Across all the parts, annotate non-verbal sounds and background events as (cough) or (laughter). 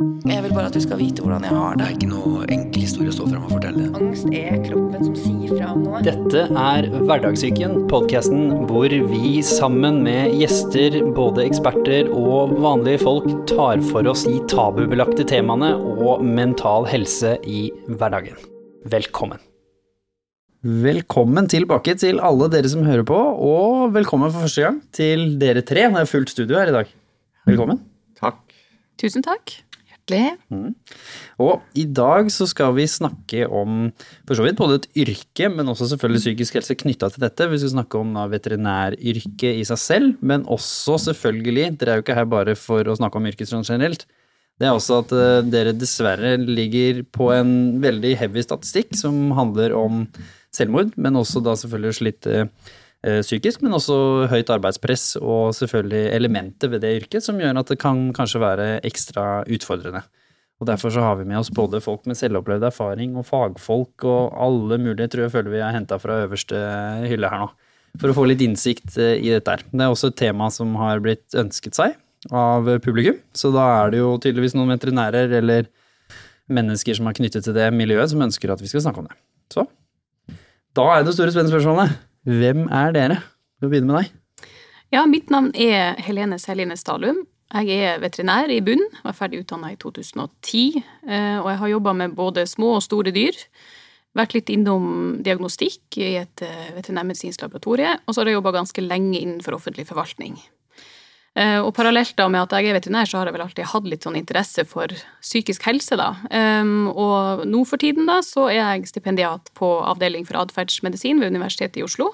Jeg vil bare at du skal vite hvordan jeg har Det det. er ikke noe enkel historie å stå frem og fortelle. Angst er kroppen som sier fra om noe. Dette er Hverdagssyken, podkasten hvor vi sammen med gjester, både eksperter og vanlige folk, tar for oss de tabubelagte temaene og mental helse i hverdagen. Velkommen. Velkommen tilbake til alle dere som hører på, og velkommen for første gang til dere tre. Det er fullt studio her i dag. Velkommen. Takk. Tusen takk. Hjertelig. Og i dag så skal vi snakke om for så vidt både et yrke, men også selvfølgelig psykisk helse knytta til dette. Vi skal snakke om da veterinæryrket i seg selv, men også selvfølgelig, dere er jo ikke her bare for å snakke om yrket generelt. Det er også at eh, dere dessverre ligger på en veldig heavy statistikk som handler om selvmord, men også da selvfølgelig slitt psykisk, men også høyt arbeidspress og selvfølgelig elementer ved det yrket som gjør at det kan kanskje være ekstra utfordrende. Og Derfor så har vi med oss både folk med selvopplevd erfaring og fagfolk og alle mulige tror jeg føler vi har henta fra øverste hylle her nå. For å få litt innsikt eh, i dette her. Det er også et tema som har blitt ønsket seg av publikum. Så da er det jo tydeligvis noen veterinærer eller mennesker som er knyttet til det miljøet, som ønsker at vi skal snakke om det. Så da er det store spennende spørsmålet. Hvem er dere? Vi begynner med deg. Ja, mitt navn er Helene Selline Stalum. Jeg er veterinær i bunn, var ferdig utdanna i 2010. eh, Og jeg har jobba med både små og store dyr. Vært litt innom diagnostikk i et eh, veterinærmedisinsk laboratorie. Og så har jeg jobba ganske lenge innenfor offentlig forvaltning. Eh, Og parallelt da med at jeg er veterinær, så har jeg vel alltid hatt litt sånn interesse for psykisk helse, da. Og nå for tiden, da, så er jeg stipendiat på avdeling for atferdsmedisin ved Universitetet i Oslo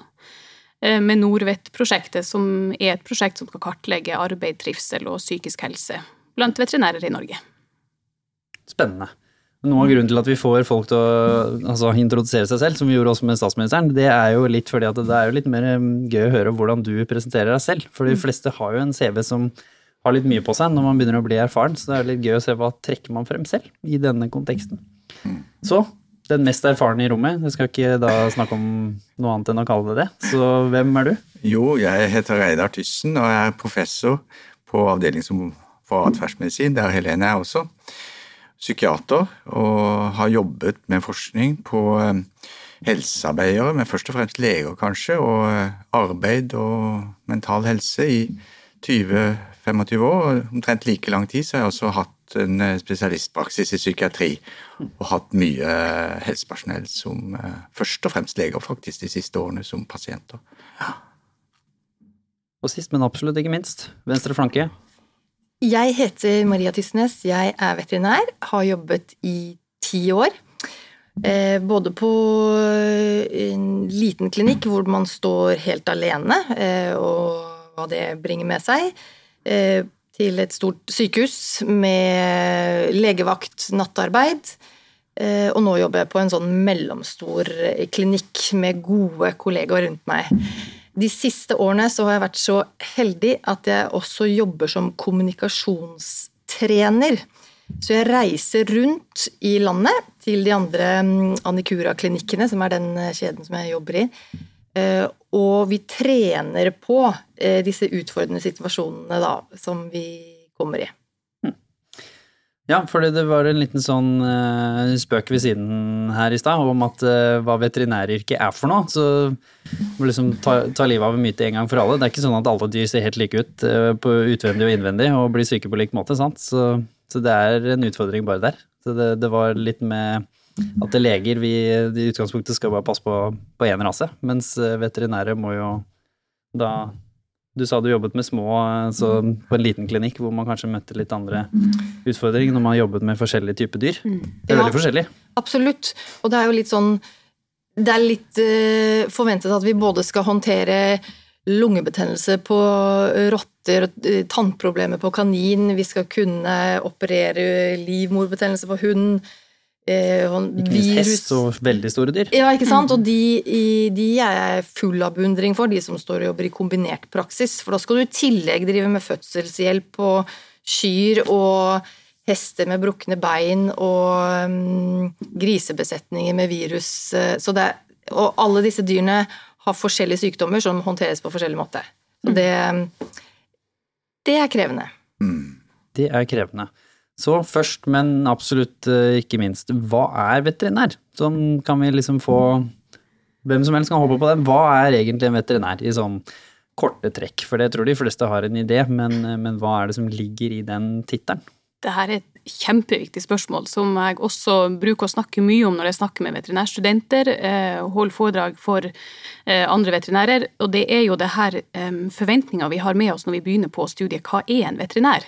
eh, med Norvet-prosjektet, som er et prosjekt som skal kartlegge arbeid, trivsel og psykisk helse blant veterinærer i Norge. Spennende. Noe av grunnen til at vi får folk til å altså, introdusere seg selv, som vi gjorde også med statsministeren, det er jo litt fordi at det er jo litt mer um, gøy å høre hvordan du presenterer deg selv. For de fleste har jo en CV som har litt mye på seg når man begynner å bli erfaren, så det er litt gøy å se hva trekker man frem selv i denne konteksten. Så den mest erfarne i rommet, jeg skal ikke da snakke om noe annet enn å kalle det det, så hvem er du? Jo, jeg heter Reidar Tyssen og jeg er professor på avdeling for atferdsmedisin. Det er Helene er også. Psykiater og har jobbet med forskning på eh, helsearbeidere, men først og fremst leger kanskje, og eh, arbeid og mental helse i 20-25 år. Omtrent like lang tid så har jeg også hatt en eh, spesialistpraksis i psykiatri og hatt mye helsepersonell som først og fremst leger faktisk de siste årene som pasienter. Og sist, men absolutt ikke minst, venstre flanke. Jeg heter Maria Tysnes. Jeg er veterinær. Har jobbet i ti år. Eh, både på en liten klinikk hvor man står helt alene, eh, og hva det bringer med seg, eh, til et stort sykehus med legevakt, nattarbeid. Eh, og nå jobber jeg på en sånn mellomstor klinikk med gode kollegaer rundt meg. De siste årene så har jeg vært så heldig at jeg også jobber som kommunikasjonstrener. Så jeg reiser rundt i landet til de andre mm, Anikura-klinikkene, som er den eh, kjeden som jeg jobber i. Eh, Og vi trener på eh, disse utfordrende situasjonene da, som vi kommer i. Ja, for det var en liten sånn uh, spøk ved siden her i stad om at uh, hva veterinæryrket er for noe. Så må liksom ta, ta livet av en myte en gang for alle. Det er ikke sånn at alle dyr ser helt like ut uh, på utvendig og innvendig og blir syke på lik måte, sant. Så, så det er en utfordring bare der. Så det, det var litt med at det leger vi i utgangspunktet skal bare passe på på én rase, mens veterinærer veterinære må jo da du sa du jobbet med små, så på en liten klinikk hvor man kanskje møtte litt andre utfordringer når man jobbet med forskjellige typer dyr. Det er Mm. Ja. veldig forskjellig. Absolutt. Og det er jo litt sånn Det er litt uh, forventet at vi både skal håndtere lungebetennelse på rotter, eh, tannproblemer på kanin, vi skal kunne operere livmorbetennelse på hund, eh, Ikke minst hest og veldig store dyr. Ja, ikke sant? Og de, i- de er jeg full av beundring for, de som står og jobber i kombinert praksis. For da skal du i tillegg drive med fødselshjelp og kyr og hester med brukne bein og um, grisebesetninger med virus. eh, Så det, og alle disse dyrene har forskjellige sykdommer som håndteres på forskjellig måte. Så det, det er krevende. Mm. Det er krevende. Så først, men absolutt eh, ikke minst, hva er veterinær? Sånn kan vi liksom få Hvem som helst kan hoppe på det. Hva er egentlig en veterinær i sånn korte trekk? For det tror de fleste har en idé, men, eh, men hva er det som ligger i den tittelen? Det her er et kjempeviktig spørsmål som jeg også bruker å snakke mye om når jeg snakker med veterinærstudenter, eh, holder foredrag for andre veterinærer. Og det er jo det her forventninga vi har med oss når vi begynner på studiet. Hva er en veterinær?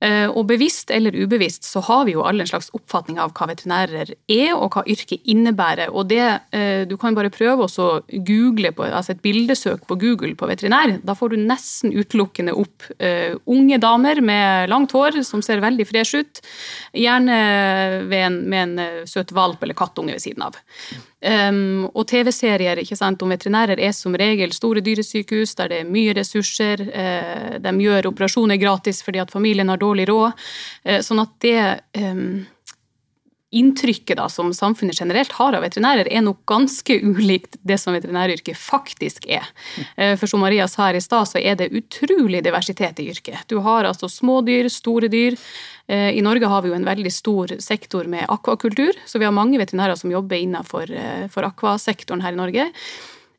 Eh, og bevisst eller ubevisst så har vi jo alle en slags oppfatning av hva veterinærer er, og hva yrket innebærer. Og det, eh, du kan bare prøve å google på, altså et bildesøk på Google på veterinær. Da får du nesten utelukkende opp uh, unge damer med langt hår som ser veldig fresh ut. Gjerne en, med en søt valp eller kattunge ved siden av. Um, og TV-serier om veterinærer er som regel store dyresykehus der det er mye ressurser. Uh, de gjør operasjoner gratis fordi at familien har dårlig råd. Uh, sånn at det um, inntrykket da, som samfunnet generelt har av veterinærer, er nok ganske ulikt det som veterinæryrket faktisk er. Uh, for som Maria sa her i stad, så er det utrolig diversitet i yrket. Du har altså små dyr, store dyr. Eh, I Norge har vi jo en veldig stor sektor med akvakultur, så vi har mange veterinærer som jobber innenfor eh, for akvasektoren her i Norge.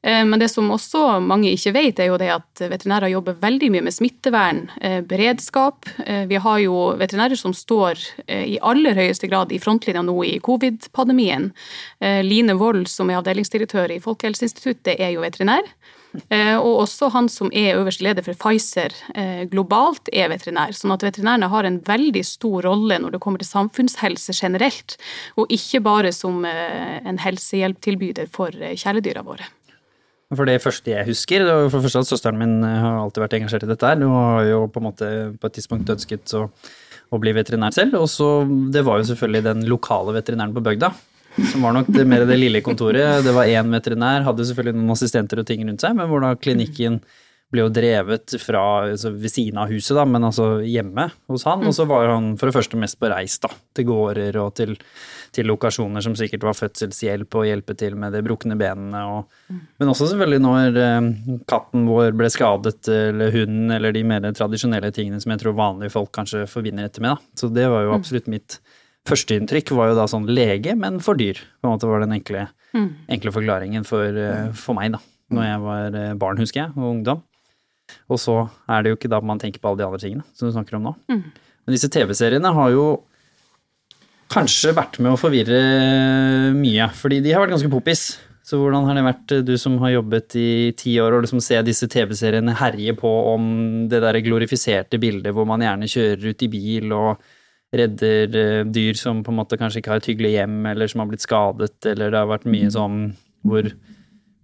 Eh, men det som også mange ikke vet, er jo det at veterinærer jobber veldig mye med smittevern, beredskap. Vi har jo veterinærer som står i aller høyeste grad i frontlinja nå i covid-pandemien. Line Wold, som er avdelingsdirektør i Folkehelseinstituttet, er jo veterinær. Eh, og også han som er øverste leder for Pfizer eh, globalt, er veterinær. Sånn at veterinærene har en veldig stor rolle når det kommer til samfunnshelse generelt, og ikke bare som eh, en helsehjelptilbyder for kjæledyra våre. For det første jeg husker, for det første at søsteren min har alltid vært engasjert i dette her. Hun har jo på en måte på et tidspunkt ønsket å, å bli veterinær selv. Og så, det var jo selvfølgelig den lokale veterinæren på bygda som var nok det mer det lille kontoret. Det var én veterinær, hadde selvfølgelig noen assistenter og ting rundt seg, men hvor da klinikken ble jo drevet fra altså ved siden av huset, da, men altså hjemme hos han. Og så var han for det første mest på reis, da, til gårder og til, til lokasjoner som sikkert var fødselshjelp og hjelpe til med de brukne benene. Og, men også selvfølgelig når eh, katten vår ble skadet, eller hunden, eller de mer tradisjonelle tingene som jeg tror vanlige folk kanskje forbinder dette med. Da. Så det var jo absolutt mitt Førsteinntrykk var jo da sånn lege, men for dyr. På en måte var den enkle, mm. enkle forklaringen for, eh, for, meg, da. Når jeg var eh, barn, husker jeg, og ungdom. Og så er det jo ikke da man tenker på alle de andre tingene som du snakker om nå. Mm. Men disse TV-seriene har jo kanskje vært med å forvirre mye, fordi de har vært ganske popis. Så hvordan har det vært, eh, du som har jobbet i ti år, og liksom se disse TV-seriene herje på om det der glorifiserte bildet hvor man gjerne kjører ut i bil og redder eh, dyr som på en måte kanskje ikke har et hyggelig hjem, eller som har blitt skadet, eller det har vært mye sånn hvor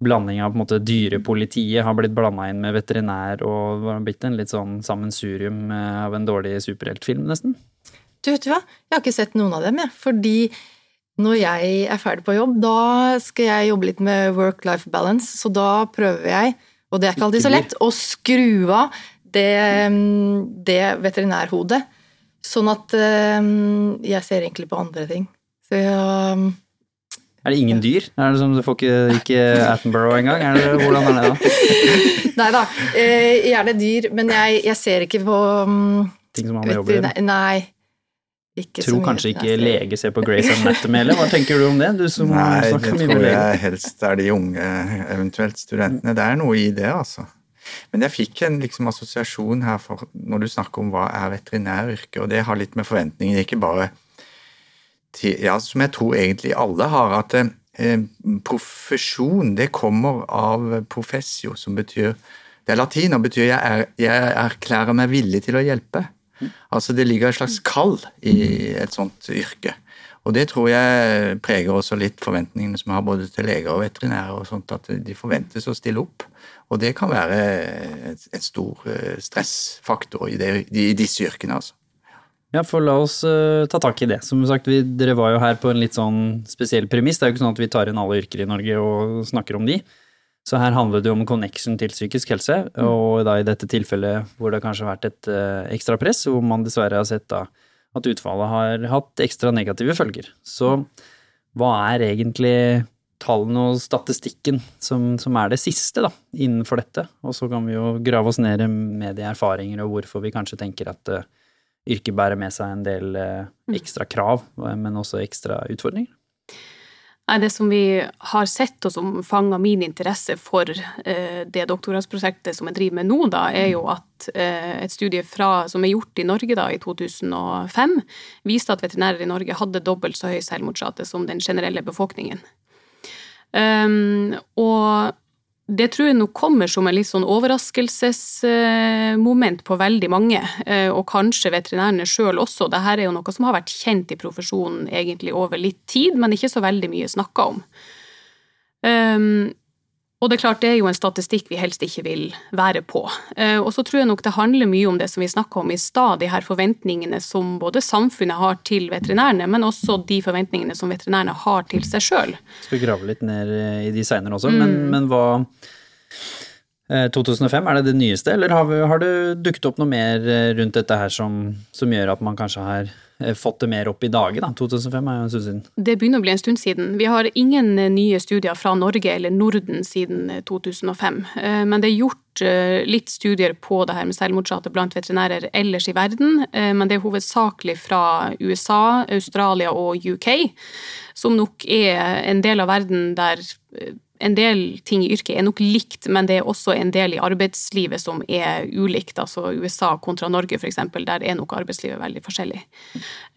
blanding av på en måte dyrepolitiet har blitt blanda inn med veterinær, og det har blitt en litt sånn sammensurium eh, av en dårlig superheltfilm, nesten. Du, vet du hva, jeg har ikke sett noen av dem, jeg. Fordi når jeg er ferdig på jobb, da skal jeg jobbe litt med work-life balance, så da prøver jeg, og det er ikke alltid så lett, å skru av det, mm, det veterinærhodet Sånn at um, jeg ser egentlig på andre ting. Så jeg um, Er det ingen dyr? Er det som Du får ikke, ikke Attenborough engang? Er det, hvordan er det da? (laughs) Nei da. Eh, gjerne dyr, men jeg, jeg, ser ikke på um, Ting som har med jobb å gjøre? Nei. Ikke tror kanskje ikke lege ser på Grace Anatomy heller. Hva tenker du om det? Du som Nei, det tror jeg helst er de unge, eventuelt studentene. Det er noe i det, altså. Men jeg fikk en liksom, assosiasjon her for når du snakker om hva er veterinæryrke, og det har litt med forventningene ikke bare til, ja, Som jeg tror egentlig alle har, at eh, profesjon det kommer av professio, som betyr Det er latin og betyr jeg, er, jeg erklærer meg villig til å hjelpe. Altså det ligger et slags kall i et sånt yrke. Og det tror jeg preger også litt forventningene som vi har både til leger og veterinærer, og sånt, at de forventes å stille opp. Og det kan være et, et stor eh, stressfaktor i, det, i, disse yrkene, altså. Ja, for la oss uh, ta tak i det. Som sagt, vi, dere var jo her på en litt sånn spesiell premiss. Det er jo ikke sånn at vi tar inn alle yrker i Norge og snakker om de. Så her handler det jo om connection til psykisk helse, mm. og da i dette tilfellet hvor det kanskje har vært et uh, ekstra press, hvor man dessverre har sett da at utfallet har hatt ekstra negative følger. Så hva er egentlig tallene og statistikken som, som, er det siste da, innenfor dette. Og så kan vi jo grave oss ned med de erfaringer og hvorfor vi kanskje tenker at uh, yrket bærer med seg en del uh, ekstra krav, men også ekstra utfordringer? Nei, Det som vi har sett, og som fanga min interesse for eh, det doktorgradsprosjektet som jeg driver med nå, da, er jo at eh, et studie fra, som er gjort i Norge da, i 2005, viste at veterinærer i Norge hadde dobbelt så høy selvmordsrate som den generelle befolkningen. Um, og det tror jeg nok kommer som en litt sånn overraskelsesmoment på veldig mange, eh, og kanskje veterinærene sjøl også. Dette er jo noe som har vært kjent i profesjonen egentlig over litt tid, men ikke så veldig mye snakka om. Og det er klart, det er jo en statistikk vi helst ikke vil være på. Uh, og så tror jeg nok det handler mye om det som vi snakka om i stad, de her forventningene som både samfunnet har til veterinærene, men også de forventningene som veterinærene har til seg sjøl. Skal vi grave litt ned i de seinere også, mm. men, men hva 2005, eh, er det det nyeste, eller har, vi, har, det dukket opp noe mer eh, rundt dette her som, som, gjør at man kanskje har eh, fått det mer opp i dage? da? 2005 er jo en stund siden. Det begynner å bli en stund siden. Vi har ingen nye studier fra Norge eller Norden siden 2005. Men det er gjort litt studier på det her med selvmordsrate blant veterinærer ellers i verden. Men det er hovedsakelig fra USA, Australia og UK, som nok er en del av verden der en del ting i yrket er nok likt, men det er også en del i arbeidslivet som er ulikt. Altså USA kontra Norge, f.eks. Der er nok arbeidslivet veldig forskjellig.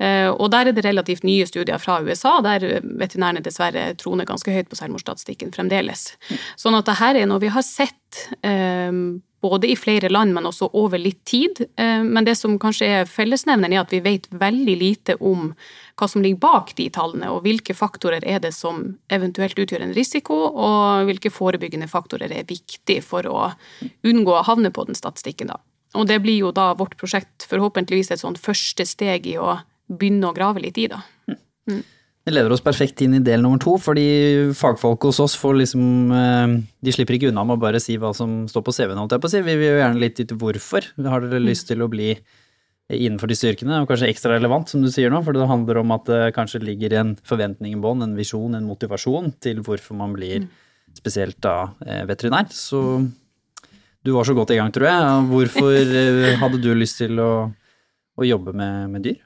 Eh, og der er det relativt nye studier fra USA, der veterinærene dessverre troner ganske høyt på selvmordsstatistikken fremdeles. Sånn at det her er noe vi har sett eh, både i flere land, men også over litt tid. Eh, men det som kanskje er fellesnevneren, er at vi vet veldig lite om hva som ligger bak de tallene, og hvilke faktorer er det som eventuelt utgjør en risiko, og hvilke forebyggende faktorer er viktig for å unngå å havne på den statistikken. da. Og det blir jo da vårt prosjekt forhåpentligvis et sånn første steg i å begynne å grave litt i, da. Mm. Det leder oss perfekt inn i del nummer to, fordi fagfolk hos oss får liksom eh, De slipper ikke unna med å bare si hva som står på CV-en, holdt jeg på å si. Vi vil jo gjerne litt vite hvorfor. Har dere lyst til å bli innenfor de styrkene, og kanskje ekstra relevant, som du sier nå, for det handler om at det kanskje ligger en forventning i bånn, en visjon, en motivasjon til hvorfor man blir spesielt da eh, veterinær. Så du var så godt i gang, tror jeg. Hvorfor eh, hadde du lyst til å, å jobbe med, med dyr?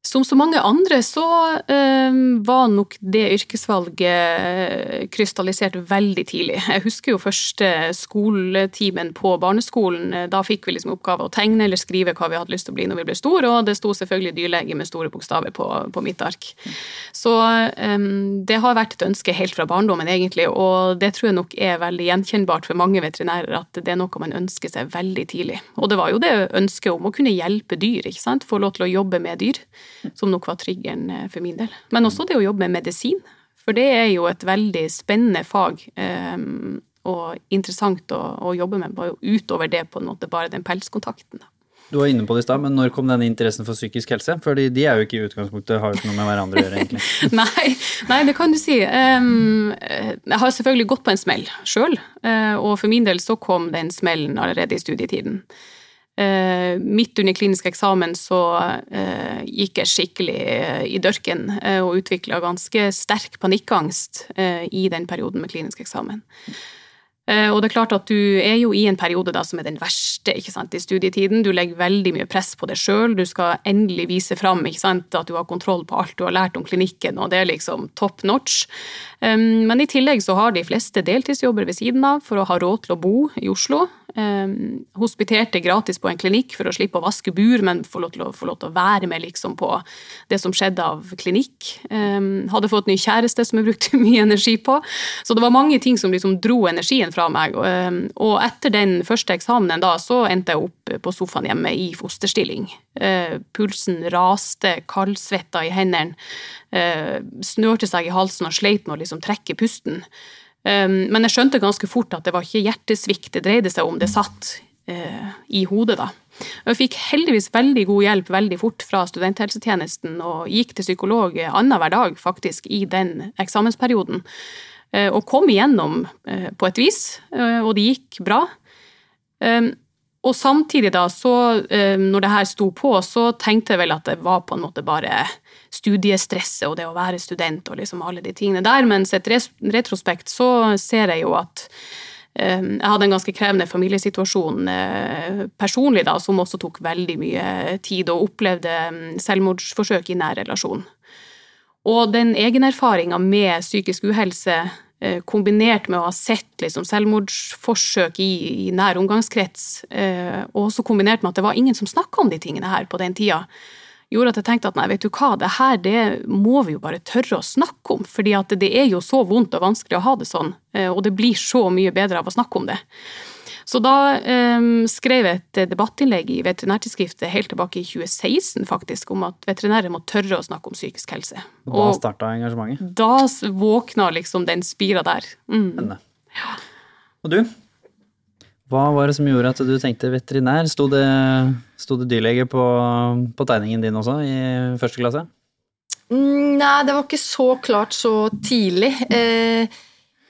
Som så mange andre så øh, var nok det yrkesvalget krystallisert veldig tidlig. Jeg husker jo første skoletimen på barneskolen. Da fikk vi liksom oppgave å tegne eller skrive hva vi hadde lyst til å bli når vi ble store, og det sto selvfølgelig dyrlege med store bokstaver på, på mitt ark. Så øh, det har vært et ønske helt fra barndommen, egentlig, og det tror jeg nok er veldig gjenkjennbart for mange veterinærer at det er noe man ønsker seg veldig tidlig. Og det var jo det ønsket om å kunne hjelpe dyr, ikke sant, få lov til å jobbe med dyr som nok var triggeren eh, for min del. Men også det å jobbe med medisin, for det er jo et veldig spennende fag. Um, og interessant å, å, jobbe med, utover det på en måte bare den pelskontakten. Da. Du var inne på det i stad, men når kom denne interessen for psykisk helse? Fordi de er jo ikke i utgangspunktet, har jo ikke noe med hverandre å gjøre, egentlig. (laughs) nei, nei, det kan du si. Um, jeg har selvfølgelig gått på en smell sjøl, og for min del så kom den smellen allerede i studietiden. Uh, midt under klinisk eksamen så uh, gikk jeg skikkelig uh, i dørken og utvikla ganske sterk panikkangst i den perioden med klinisk eksamen. Eh, og det er klart at du er jo i en periode da som er den verste sant, i studietiden. Du legger veldig mye press på deg sjøl. Du skal endelig vise fram sant, at du har kontroll på alt du har lært om klinikken, og det er liksom top notch. Men i tillegg så har de fleste deltidsjobber ved siden av for å ha råd til å bo i Oslo. Hospiterte gratis på en klinikk for å slippe å vaske bur, men få lov til å, lov til å være med liksom på det som skjedde av klinikk. Hadde fått ny kjæreste som jeg brukte (laughs) mye energi på. Så det var mange ting som liksom dro energien fra meg. Ehm, og etter den første eksamenen da, så endte jeg opp på sofaen hjemme i fosterstilling. Eh, pulsen raste, kaldsvetta i hendene, eh, snørte seg i halsen og sleit med å liksom trekke pusten. Ehm, men jeg skjønte ganske fort at det var ikke hjertesvikt det dreide seg om, det satt eh, i hodet, da. Jeg fikk heldigvis veldig god hjelp veldig fort fra studenthelsetjenesten og gikk til psykolog annenhver dag faktisk i den eksamensperioden. Eh, og kom igjennom eh, på et vis, og det gikk bra. Og samtidig, da, så når det her sto på, så tenkte jeg vel at det var på en måte bare studiestresset og det å være student og liksom alle de tingene der, mens et retrospekt så ser jeg jo at Jeg hadde en ganske krevende familiesituasjon personlig, da, som også tok veldig mye tid, og opplevde mm, selvmordsforsøk i nær relasjon. Og den egenerfaringa med psykisk uhelse Eh, kombinert med å ha sett liksom, selvmordsforsøk i, i nær omgangskrets, eh, og også kombinert med at det var ingen som snakka om de tingene her på den tida, gjorde at jeg tenkte at nei, vet du hva, det her det må vi jo bare tørre å snakke om. fordi at det er jo så vondt og vanskelig å ha det sånn, eh, og det blir så mye bedre av å snakke om det. Så da um, skrev jeg et debattinnlegg i Veterinærtidsskriftet helt tilbake i 2016 faktisk, om at veterinærer må tørre å snakke om psykisk helse. Og da starta engasjementet? Da våkna liksom den spira der. Mm. Ja. Og du? Hva var det som gjorde at du tenkte veterinær? Sto det, sto det dyrlege på, på, tegningen din også i første klasse? Mm, nei, det var ikke så klart så tidlig. Eh,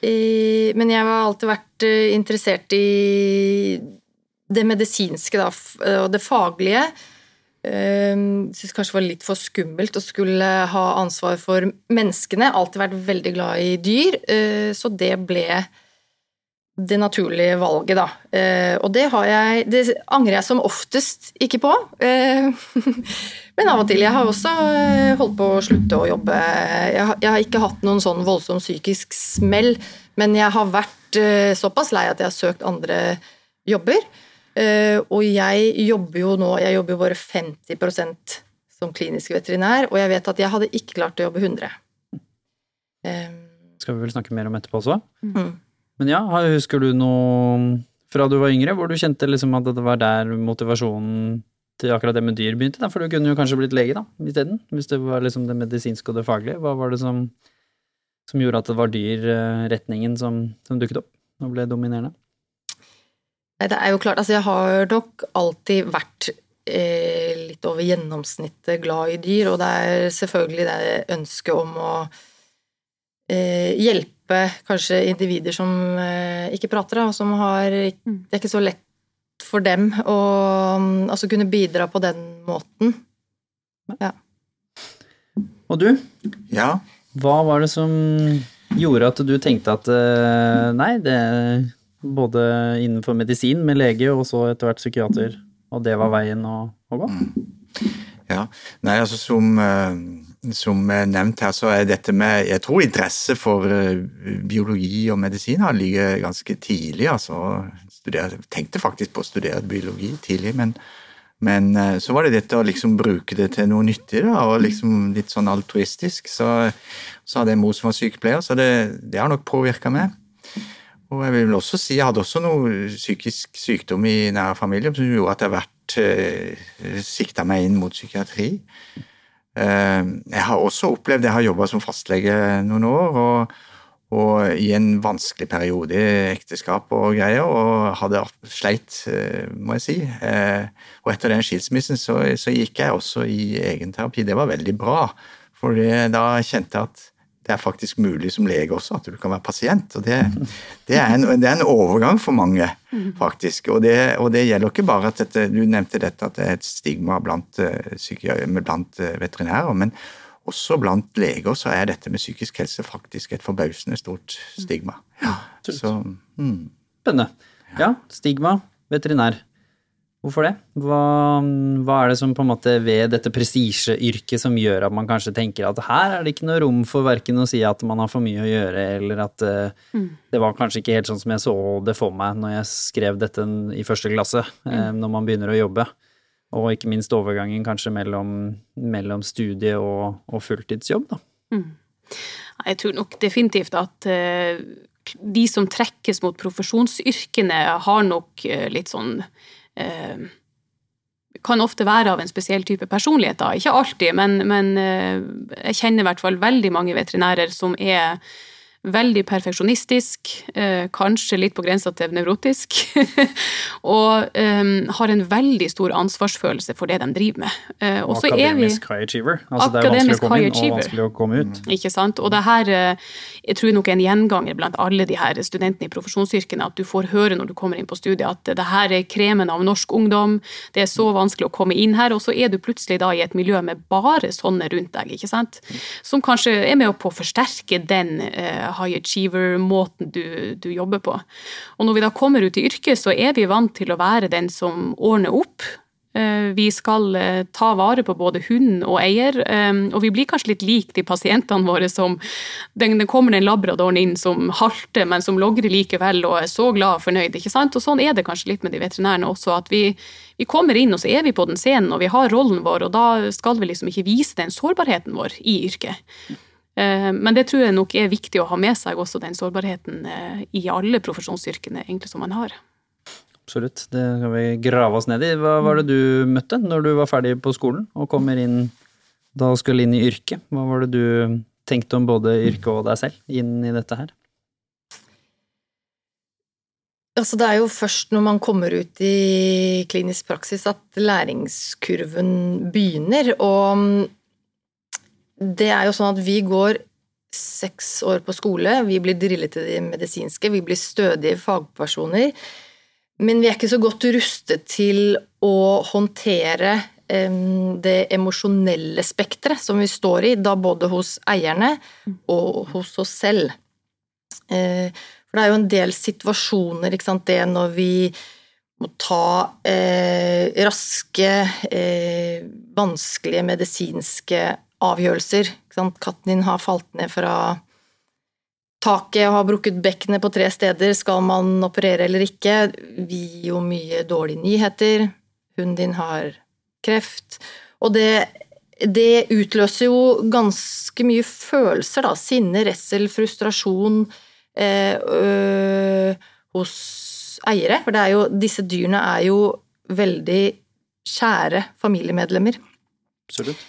men jeg har alltid vært eh, interessert i det medisinske da, og det faglige. Ehm, Syns kanskje det var litt for skummelt å skulle ha ansvar for menneskene. Alltid vært veldig glad i dyr, eh, så det ble det naturlige valget, da. Eh, og det, jeg, det angrer jeg som oftest ikke på. (laughs) Men av og til. Jeg har også eh, holdt på å slutte å jobbe. Jeg har, ikke hatt noen sånn voldsom psykisk smell, men jeg har vært såpass lei at jeg har søkt andre jobber. Og jeg jobber jo nå Jeg jobber jo bare 50% som klinisk veterinær, og jeg vet at jeg hadde ikke klart å jobbe 100. Um, Skal vi vel snakke mer om etterpå også? Mm. Men ja, husker du noe fra du var yngre, hvor du kjente liksom at det var der motivasjonen til akkurat det med dyr begynte? Da? For du kunne jo kanskje blitt lege da, isteden? Hvis det var liksom det medisinske og det faglige. Hva var det som, som gjorde at det var dyrretningen eh, som, som dukket opp og ble dominerende? Det er jo klart, altså jeg har nok alltid vært eh, litt over gjennomsnittet glad i dyr, og det er selvfølgelig det ønsket om å eh, hjelpe kanskje individer som eh, ikke prater, og som har mm. Det er ikke så lett for dem å altså kunne bidra på den måten. Ja. Og du? Ja? Hva var det som gjorde at du tenkte at eh, nei, det både innenfor medisin med lege og så etter hvert psykiater, og det var veien å, å gå? Mm. Ja, nei altså som, eh, som nevnt her, så er dette med Jeg tror interesse for eh, biologi og medisin har ligget ganske tidlig, altså studere, tenkte faktisk på å studere biologi tidlig, men, men eh, så var det dette å liksom bruke det til noe nyttig, da, og liksom litt sånn altruistisk. Så, så hadde jeg mor som var sykepleier, så det, det har nok påvirka meg. Og jeg vil også si jeg hadde også noe psykisk sykdom i nær familie som gjorde at jeg har vært eh, sikta meg inn mot psykiatri. Eh, jeg har også opplevd Jeg har jobba som fastlege noen år. og og i en vanskelig periode i ekteskap og greier, og hadde sleit, eh, må jeg si. Eh, og etter den skilsmissen så, så gikk jeg også i egenterapi. Det var veldig bra, for da kjente jeg at det er faktisk mulig som lege også, at du kan være pasient. Og det, det, er, en, det er, en, overgang for mange, faktisk. Og det, og det gjelder ikke bare at dette, Du nevnte dette at det er et stigma blant, eh, blant veterinærer. men også blant leger så er dette med psykisk helse faktisk et forbausende stort stigma. Ja, så, mm. Spennende. Ja, stigma, veterinær. Hvorfor det? Hva, hva, er det som på en måte ved dette prestisjeyrket som gjør at man kanskje tenker at her er det ikke noe rom for verken å si at man har for mye å gjøre, eller at uh, mm. det var kanskje ikke helt sånn som jeg så det for meg når jeg skrev dette i første klasse, mm. uh, når man begynner å jobbe. Og ikke minst overgangen kanskje mellom, mellom studie og, og, fulltidsjobb, da. Mm. Jeg tror nok definitivt at uh, de som trekkes mot profesjonsyrkene, har nok uh, litt sånn uh, kan ofte være av en spesiell type personlighet, da. Ikke alltid, men, men jeg kjenner i hvert fall veldig mange veterinærer som er Veldig perfeksjonistisk, eh, kanskje litt på grensa til nevrotisk. (laughs) og um, har en veldig stor ansvarsfølelse for det de driver med. Uh, og akademisk high achiever. Altså det er vanskelig å komme inn og vanskelig å komme ut. Mm. Ikke sant. Og det her jeg tror nok er en gjenganger blant alle de her studentene i profesjonsyrkene, at du får høre når du kommer inn på studiet at det her er kremen av norsk ungdom, det er så vanskelig å komme inn her, og så er du plutselig da i et miljø med bare sånne rundt deg, ikke sant. Som kanskje er med på å forsterke den uh, high achiever-måten du, du, jobber på. Og når vi da kommer ut i yrket, så er vi vant til å være den som ordner opp. Eh, vi skal eh, ta vare på både hund og eier, eh, og vi blir kanskje litt lik de pasientene våre som den kommer den labradoren inn som halter, men som logrer likevel og er så glad og fornøyd. ikke sant? Og sånn er det kanskje litt med de veterinærene også, at vi, vi kommer inn, og så er vi på den scenen, og vi har rollen vår, og da skal vi liksom ikke vise den sårbarheten vår i yrket. Men det tror jeg nok er viktig å ha med seg også den sårbarheten i alle profesjonsyrkene egentlig som man har. Absolutt, det kan vi grave oss ned i. Hva var det du møtte når du var ferdig på skolen og kommer inn da skulle inn i yrket? Hva var det du tenkte om både yrket og deg selv inn i dette her? Altså, det er jo først når man kommer ut i klinisk praksis at læringskurven begynner, og det er jo sånn at vi går seks år på skole, vi blir drillet til det medisinske, vi blir stødige fagpersoner. Men vi er ikke så godt rustet til å håndtere det emosjonelle spekteret som vi står i, da både hos eierne og hos oss selv. Eh, for det er jo en del situasjoner, ikke sant, det når vi må ta eh, raske, eh, vanskelige medisinske avgjørelser. Katten din har falt ned fra taket og har brukket bekkenet på tre steder, skal man operere eller ikke? Vi gir jo mye dårlige nyheter. Hunden din har kreft. Og det, det utløser jo ganske mye følelser, da. Sinne, redsel, frustrasjon eh, øh, hos eiere. For jo, disse dyrene er jo veldig kjære familiemedlemmer. Absolutt.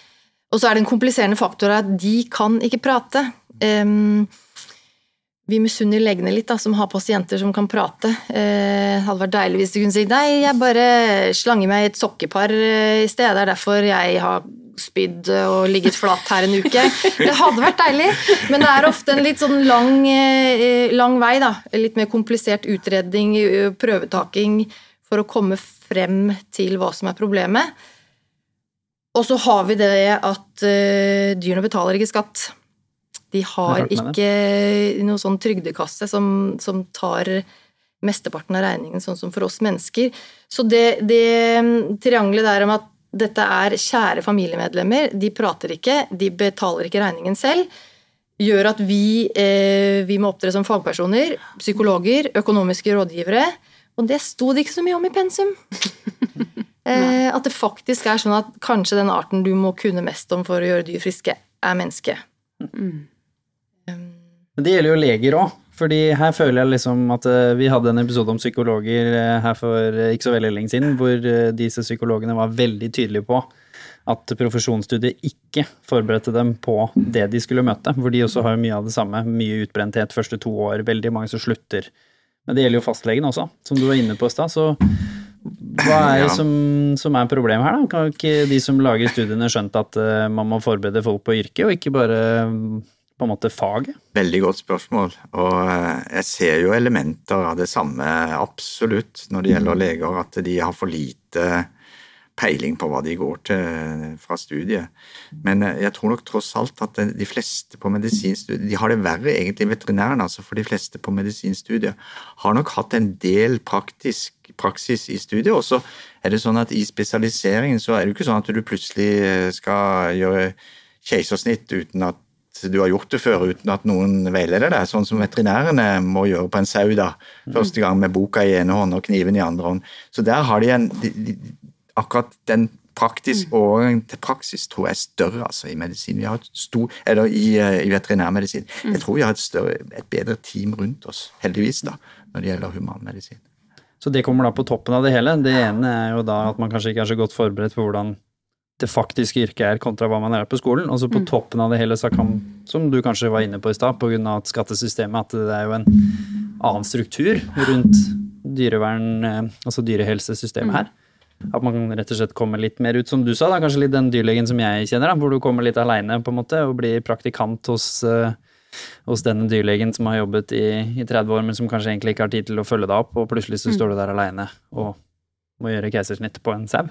Og så er det en kompliserende faktor at de kan ikke prate. Um, vi misunner legene litt, da, som har pasienter som kan prate. Eh, hadde vært deilig hvis de kunne si nei, jeg bare slanger meg i et sokkepar eh, i sted. Det er derfor jeg har spydd og ligget flat her en uke. Det hadde vært deilig, men det er ofte en litt sånn lang, eh, lang vei, da. Litt mer komplisert utredning, prøvetaking, for å komme frem til hva som er problemet. Og så har vi det at uh, dyrene betaler ikke skatt. De har ikke noen sånn trygdekasse som, som, tar mesteparten av regningen, sånn som for oss mennesker. Så det, det triangelet der om at dette er kjære familiemedlemmer, de prater ikke, de betaler ikke regningen selv, gjør at vi, eh, vi må opptre som fagpersoner, psykologer, økonomiske rådgivere. Og det sto det ikke så mye om i pensum. (laughs) eh, at det faktisk er sånn at kanskje den arten du må kunne mest om for å gjøre dyr friske, er menneske. Mm. Men det gjelder jo leger òg. Fordi her føler jeg liksom at eh, vi hadde en episode om psykologer eh, her for eh, ikke så veldig lenge siden, hvor disse psykologene var veldig tydelige på at profesjonsstudiet ikke forberedte dem på det de skulle møte. Hvor de også har mye av det samme. Mye utbrenthet første to år, veldig mange som slutter. Men det gjelder jo fastlegen også, som du var inne på i stad. Så hva er det som, som, er problemet her, da? Kan ikke de som lager studiene skjønt at man må forberede folk på yrket, og ikke bare på en måte faget? Veldig godt spørsmål. Og eh, jeg ser jo elementer av det samme absolutt når det gjelder leger, at de har for lite peiling på hva de går til fra studiet. Men eh, jeg tror nok tross alt at de fleste på medisinstudiet De har det verre egentlig veterinærene, altså, for de fleste på medisinstudiet har nok hatt en del praktisk praksis i studiet. Og så er det sånn at i spesialiseringen så er det jo ikke sånn at du plutselig skal gjøre keisersnitt uten at du har gjort det før uten at noen veileder deg, sånn som veterinærene må gjøre på en sau da, første gang med boka i ene hånd og kniven i andre hånd. Så der har de en de, de, Akkurat den praktisk overgang overgangen til praksis tror jeg er større altså, i medisin. Vi har et stor, eller i, eh, i veterinærmedisin. Jeg mm. tror vi har et, større, et bedre team rundt oss, heldigvis, da, når det gjelder humanmedisin. Så det kommer da på toppen av det hele. Det ene er jo da at man kanskje ikke er så godt forberedt på hvordan det faktiske yrket er, kontra hva man er på skolen. Og så på mm. toppen av det hele, så kan, som du kanskje var inne på i stad, pga. skattesystemet, at det er jo en annen struktur rundt dyrevern, eh, altså dyrehelsesystemet her. At man rett og slett kommer litt mer ut, som du sa, da, kanskje litt den dyrlegen som jeg kjenner, da, hvor du kommer litt aleine og blir praktikant hos, uh, hos denne dyrlegen som har jobbet i, i, 30 år, men som kanskje egentlig ikke har tid til å følge deg opp, og plutselig så mm. står du der aleine og må gjøre keisersnitt på en sau.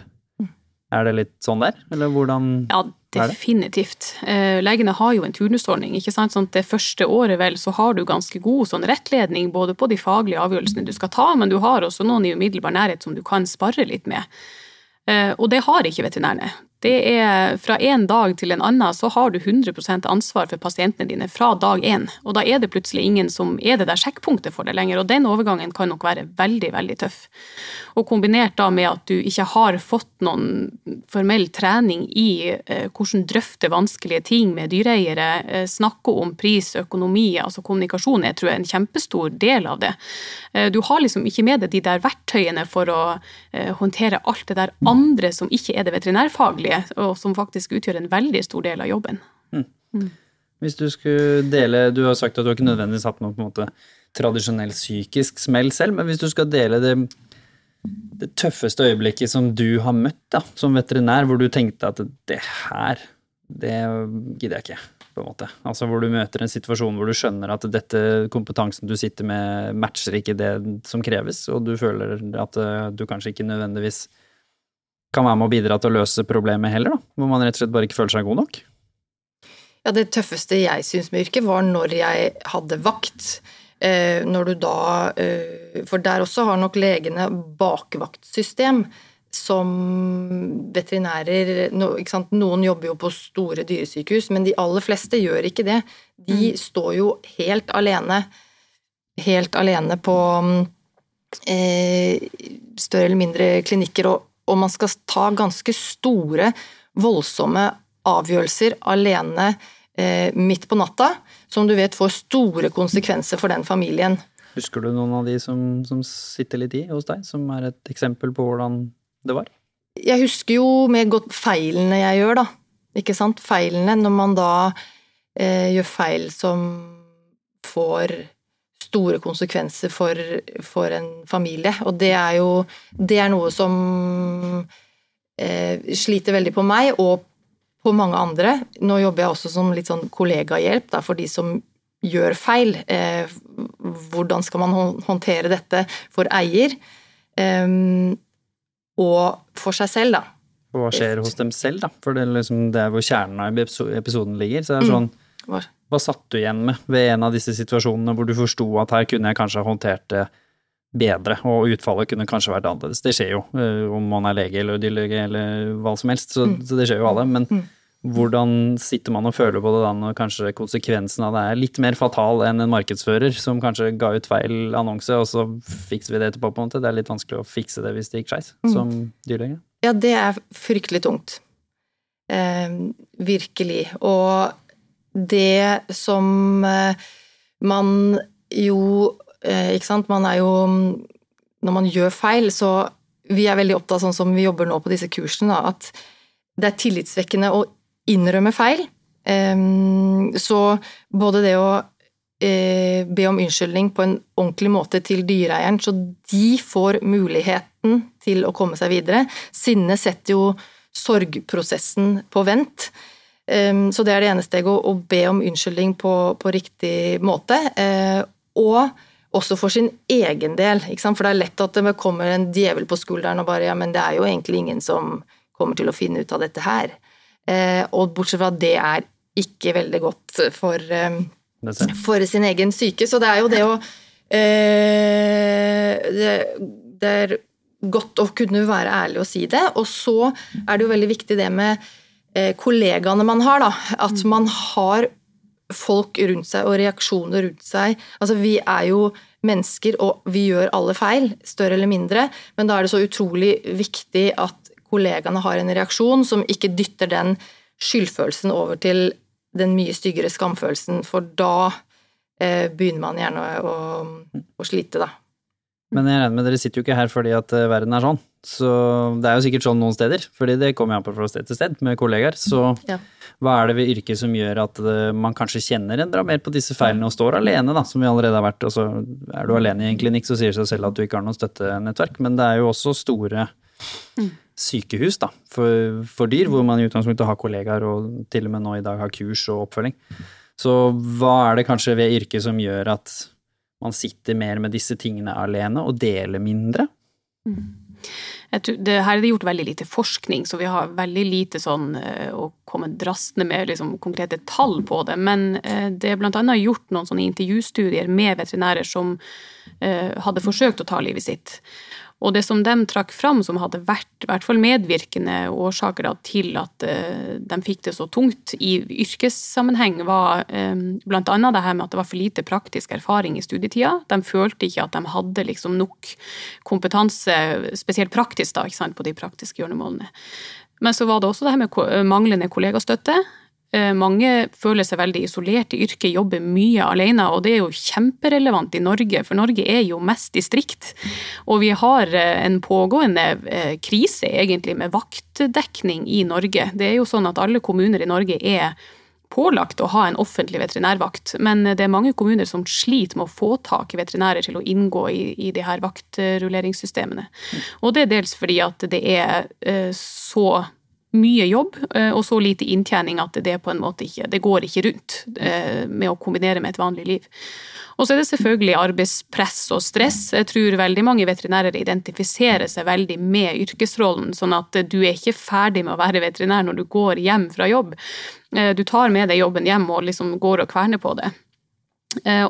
Er det litt sånn der, eller hvordan Ja? Definitivt. Eh, legene har jo en turnusordning. ikke sant? Sånn det første året vel, så har du ganske god sånn rettledning både på de faglige avgjørelsene du skal ta, men du har også noen i umiddelbar nærhet som du kan spare litt med. Eh, og det har ikke veterinærene. Det er Fra en dag til en annen så har du 100% ansvar for pasientene dine fra dag én. Og da er det plutselig ingen som er det der sjekkpunktet for det lenger. Og den overgangen kan nok være veldig, veldig tøff. Og kombinert da med at du ikke har fått noen formell trening i eh, hvordan drøfte vanskelige ting med dyreeiere, eh, snakke om pris, økonomi, altså kommunikasjon, jeg tror jeg er en kjempestor del av det. Eh, du har liksom ikke med deg de der verktøyene for å håndtere alt det der andre som ikke er det veterinærfaglige, og som faktisk utgjør en veldig stor del av jobben. Hvis du skulle dele Du har sagt at du har ikke nødvendigvis hatt noe på en måte tradisjonell psykisk smell selv, men hvis du skal dele det, det tøffeste øyeblikket som du har møtt da, som veterinær, hvor du tenkte at det her, det gidder jeg ikke, en måte. Altså hvor du møter en situasjon hvor du skjønner at dette kompetansen du sitter med, matcher ikke det som kreves, og du føler at eh, du kanskje ikke nødvendigvis kan være med å bidra til å løse problemet heller, da. Hvor man rett og slett bare ikke føler seg god nok. Ja, det tøffeste jeg syns med yrket, var når jeg hadde vakt. Eh, når du da eh, For der også har nok legene bakvaktsystem som veterinærer no? Noen jobber jo på store dyresykehus, men de aller fleste gjør ikke det. De står jo helt alene. Helt alene på eh, større eller mindre klinikker, og, og man skal ta ganske store, voldsomme avgjørelser alene eh, midt på natta, som du vet får store konsekvenser for den familien. Husker du noen av de som, som sitter litt i hos deg, som er et eksempel på hvordan det var? Jeg husker jo med godt feilene jeg gjør, da. Ikke sant? Feilene når man da eh, gjør feil som får store konsekvenser for, for en familie. Og det er jo Det er noe som eh, sliter veldig på meg, og på mange andre. Nå jobber jeg også som litt sånn kollegahjelp da, for de som gjør feil. Eh, hvordan skal man håndtere dette for eier? Eh, og for seg selv, da. Og hva skjer hos dem selv, da? For det er, liksom, det er hvor kjernen av episoden ligger. Så det er sånn, Hva- hva satt du igjen med ved en av disse situasjonene hvor du forsto at her kunne jeg kanskje ha håndtert det bedre, og utfallet kunne kanskje vært annerledes. Det skjer jo, eh, om man er lege eller dyrlege eller hva som helst, så, så det skjer jo alle. Men hvordan sitter man og føler på det da når kanskje konsekvensen av det er litt mer fatal enn en markedsfører som kanskje ga ut feil annonse, og så fikser vi det etterpå, på en måte. Det er litt vanskelig å fikse det hvis det gikk skeis, som dyrlege. Ja, det er fryktelig tungt. Eh, virkelig. Og det som eh, man jo eh, Ikke sant, man er jo Når man gjør feil, så Vi er veldig opptatt, sånn som vi jobber nå på disse kursene, da, at det er tillitsvekkende å innrømme feil. Så både det å eh, be om unnskyldning på en ordentlig måte til dyreeieren, så de får muligheten til å komme seg videre. Sinne setter jo sorgprosessen på vent. Så det er det ene steget, å, be om unnskyldning på, på riktig måte. eh, og også for sin egen del, for det er lett at det kommer en djevel på skulderen og bare ja, men det er jo egentlig ingen som kommer til å finne ut av dette her. Eh, og bortsett fra at det er ikke veldig godt for eh, for sin egen syke. Så det er jo det å eh, det, det er godt å kunne være ærlig og si det. Og så er det jo veldig viktig det med eh, kollegaene man har, da. At man har folk rundt seg og reaksjoner rundt seg. Altså, vi er jo mennesker, og vi gjør alle feil, større eller mindre, men da er det så utrolig viktig at kollegaene har en reaksjon som ikke dytter den skyldfølelsen over til den mye styggere skamfølelsen, for da eh, begynner man gjerne å, å, å slite, da. Men jeg regner med dere sitter jo ikke her fordi at eh, verden er sånn. Så det er jo sikkert sånn noen steder, fordi det kommer jeg an på fra sted til sted med kollegaer. Så Ja. hva er det ved yrket som gjør at eh, man kanskje kjenner enda mer på disse feilene og står alene, da, som vi allerede har vært. Og så er du alene i en klinikk, så sier det seg selv at du ikke har noe støttenettverk. Men det er jo også store sykehus da, for, for dyr, hvor man i utgangspunktet har kollegaer og til og med nå i dag har kurs og oppfølging. Så hva er det kanskje ved yrket som gjør at man sitter mer med disse tingene alene og deler mindre? tror, det, her er det gjort veldig lite forskning, så vi har veldig lite sånn å komme drastende med liksom, konkrete tall på det. Men det er blant annet gjort noen sånne intervjustudier med veterinærer som hadde forsøkt å ta livet sitt. Og det som de trakk fram som hadde vært i hvert fall medvirkende årsaker til at eh, de fikk det så tungt i yrkessammenheng, var eh, bl.a. det her med at det var for lite praktisk erfaring i studietida. De følte ikke at de hadde liksom nok kompetanse, spesielt praktisk da, på de praktiske gjøremålene. Men så var det også det her med manglende kollegastøtte. Eh, mange føler seg veldig isolert i yrket, jobber mye alene, og det er jo kjemperelevant i Norge, for Norge er jo mest distrikt. Og vi har eh, en pågående eh, krise, egentlig, med vaktdekning i Norge. Det er jo sånn at alle kommuner i Norge er pålagt å ha en offentlig veterinærvakt, men det er mange kommuner som sliter med å få tak i veterinærer til å inngå i, i de her vaktrulleringssystemene. Og det er dels fordi at det er så mye jobb eh, og så lite inntjening at det på en måte ikke det går ikke rundt eh, med å kombinere med et vanlig liv. Og så er det selvfølgelig arbeidspress og stress. Jeg tror veldig mange veterinærer identifiserer seg veldig med yrkesrollen, sånn at du er ikke ferdig med å være veterinær når du går hjem fra jobb. Eh, du tar med deg jobben hjem og liksom går og kverner på det.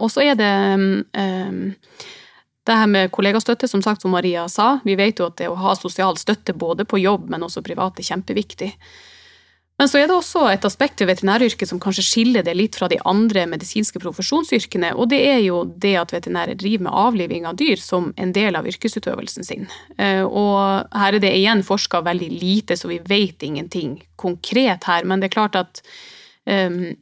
Og så er det det her med kollegastøtte, som sagt, som Maria sa, vi vet jo at det å ha sosial støtte både på jobb, men også privat, er kjempeviktig. Men så er det også et aspekt ved veterinæryrket som kanskje skiller det litt fra de andre medisinske profesjonsyrkene, og det er jo det at veterinærer driver med avliving av dyr som en del av yrkesutøvelsen sin. Eh, og her er det igjen forska veldig lite, så vi vet ingenting konkret her, men det er klart at um,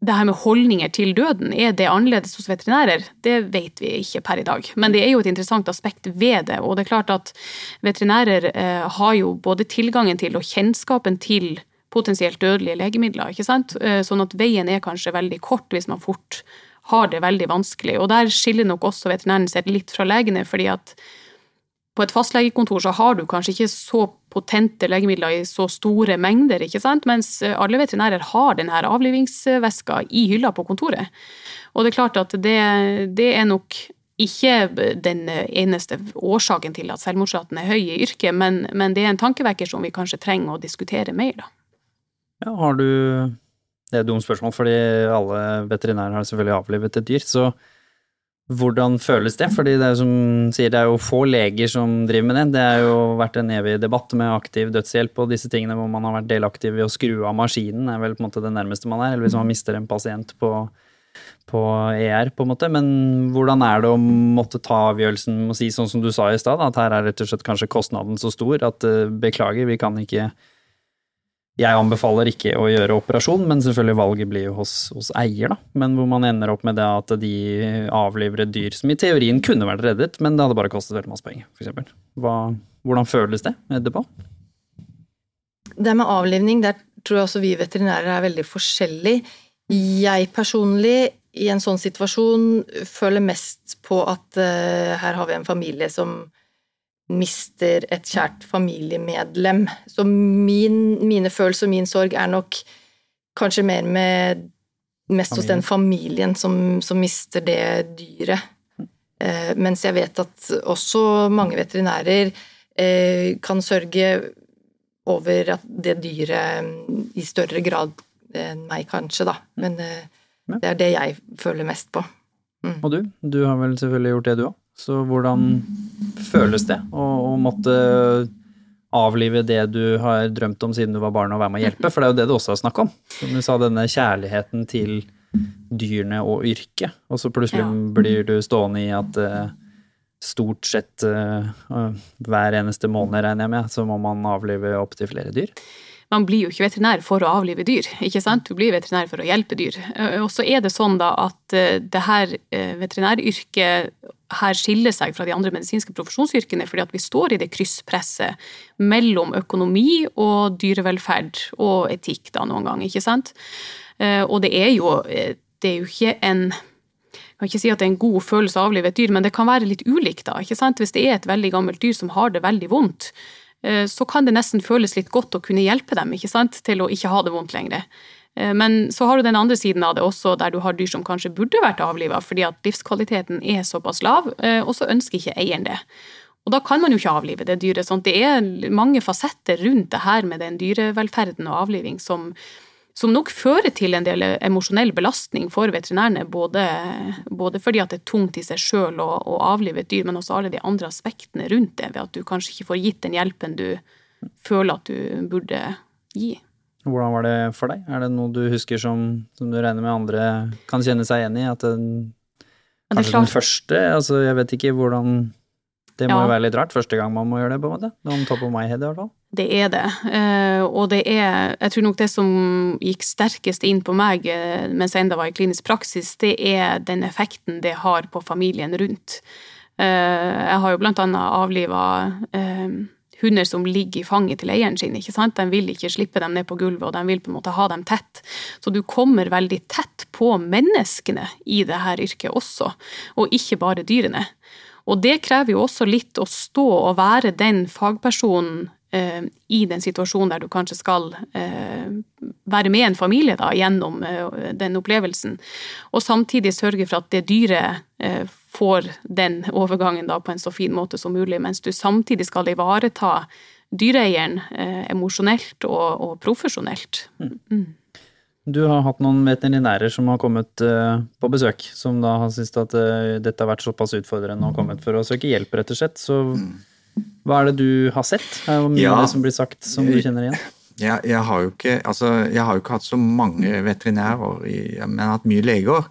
det her med holdninger til døden, er det annerledes hos veterinærer? Det vet vi ikke per i dag. Men det er jo et interessant aspekt ved det. Og det er klart at veterinærer eh, har jo både tilgangen til og kjennskapen til potensielt dødelige legemidler. ikke sant? Eh, sånn at veien er kanskje veldig kort hvis man fort har det veldig vanskelig. Og der skiller nok også veterinæren seg litt fra legene, fordi at på et fastlegekontor så har du kanskje ikke så potente legemidler i så store mengder, ikke sant? mens alle veterinærer har denne avlivingsveska i hylla på kontoret. Og det er klart at det, det er nok ikke den eneste årsaken til at selvmordsraten er høy i yrket, men, men, det er en tankevekker som vi kanskje trenger å diskutere mer, da. Ja, har du Det er et dumt spørsmål, fordi alle veterinærer har selvfølgelig avlivet et dyr. så hvordan føles det? Fordi det er som sier, det er jo få leger som driver med det. Det har jo vært en evig debatt med aktiv dødshjelp og disse tingene hvor man har vært delaktiv ved å skru av maskinen, er vel på en måte det nærmeste man er. Eller hvis man mister en pasient på, på ER, på en måte. Men hvordan er det å måtte ta avgjørelsen å si sånn som du sa i stad, at her er rett og slett kanskje kostnaden så stor at uh, beklager, vi kan ikke jeg anbefaler ikke å gjøre operasjon, men selvfølgelig valget blir jo hos, hos, eier, da. Men hvor man ender opp med det at de avliver et dyr som i teorien kunne vært reddet, men det hadde bare kostet veldig masse penger, f.eks. Hvordan føles det etterpå? Det med avlivning, der tror jeg også vi veterinærer er veldig forskjellige. Jeg personlig, i en sånn situasjon, føler mest på at uh, her har vi en familie som mister et kjært familiemedlem. Så min, mine følelser og min sorg er nok kanskje mer med Mest hos den familien som, som mister det dyret. Eh, mens jeg vet at også mange veterinærer eh, kan sørge over at det dyret mm, i større grad enn meg, kanskje, da. Men eh, det er det jeg føler mest på. Mm. Og du? Du har vel selvfølgelig gjort det, du òg? Så hvordan føles det å, å, måtte avlive det du har drømt om siden du var barn, og være med å hjelpe? For det er jo det du også har snakk om. Som du sa, denne kjærligheten til dyrene og yrket. Og så plutselig ja. blir du stående i at uh, stort sett uh, hver eneste måned, regner jeg med, så må man avlive opptil flere dyr man blir jo ikke veterinær for å avlive dyr, ikke sant? Du blir veterinær for å hjelpe dyr. Eh, og så er det sånn da at eh, det her eh, veterinæryrket her skiller seg fra de andre medisinske profesjonsyrkene fordi at vi står i det krysspresset mellom økonomi og dyrevelferd og etikk da noen gang, ikke sant? Og det er jo, det er jo ikke en jeg kan ikke si at det er en god følelse å avlive et dyr, men det kan være litt ulikt. da, ikke sant? Hvis det er et veldig gammelt dyr som har det veldig vondt, Eh, så kan det nesten føles litt godt å kunne hjelpe dem ikke sant? til å ikke ha det vondt lenger. Eh, men så har du den andre siden av det også, der du har dyr som kanskje burde vært avliva fordi at livskvaliteten er såpass lav, eh, og så ønsker ikke eieren det. Og da kan man jo ikke avlive det dyret. sånn. Det er mange fasetter rundt det her med den dyrevelferden og avliving som, som nok fører til en del emosjonell belastning for veterinærene, både, både fordi at det er tungt i seg sjøl å, å, avlive et dyr, men også alle de andre aspektene rundt det, ved at du kanskje ikke får gitt den hjelpen du føler at du burde gi. Hvordan var det for deg? Er det noe du husker som, som du regner med andre kan kjenne seg igjen i? At den, kanskje den første, altså jeg vet ikke hvordan det må ja. jo være litt rart første gang man må gjøre det, på en måte. On top of my head, i hvert fall. Det er det. Eh, og det er Jeg tror nok det som gikk sterkest inn på meg eh, mens jeg enda var i klinisk praksis, det er den effekten det har på familien rundt. Eh, jeg har jo blant annet avliva hunder som ligger i fanget til eieren sin. ikke sant? De vil ikke slippe dem ned på gulvet, og de vil på en måte ha dem tett. Så du kommer veldig tett på menneskene i dette yrket også, og ikke bare dyrene. Og det krever jo også litt å stå og være den fagpersonen eh, i den situasjonen der du kanskje skal eh, være med en familie da, gjennom eh, den opplevelsen, og samtidig sørge for at det dyret får den overgangen da på en så fin måte som mulig, mens du samtidig skal ivareta dyreeieren eh, emosjonelt og, og profesjonelt. Mm. mm. Du har hatt noen veterinærer som har kommet uh, på besøk, som da har syntes at uh, dette har vært såpass utfordrende og kommet for å søke hjelp, rett og slett. Så hva er det du har sett? Er det mye ja, av det som blir sagt som du kjenner igjen? (laughs) Jeg, jeg, har ikke, altså, jeg, har jo ikke, hatt så mange veterinærer, men jeg har hatt mye leger.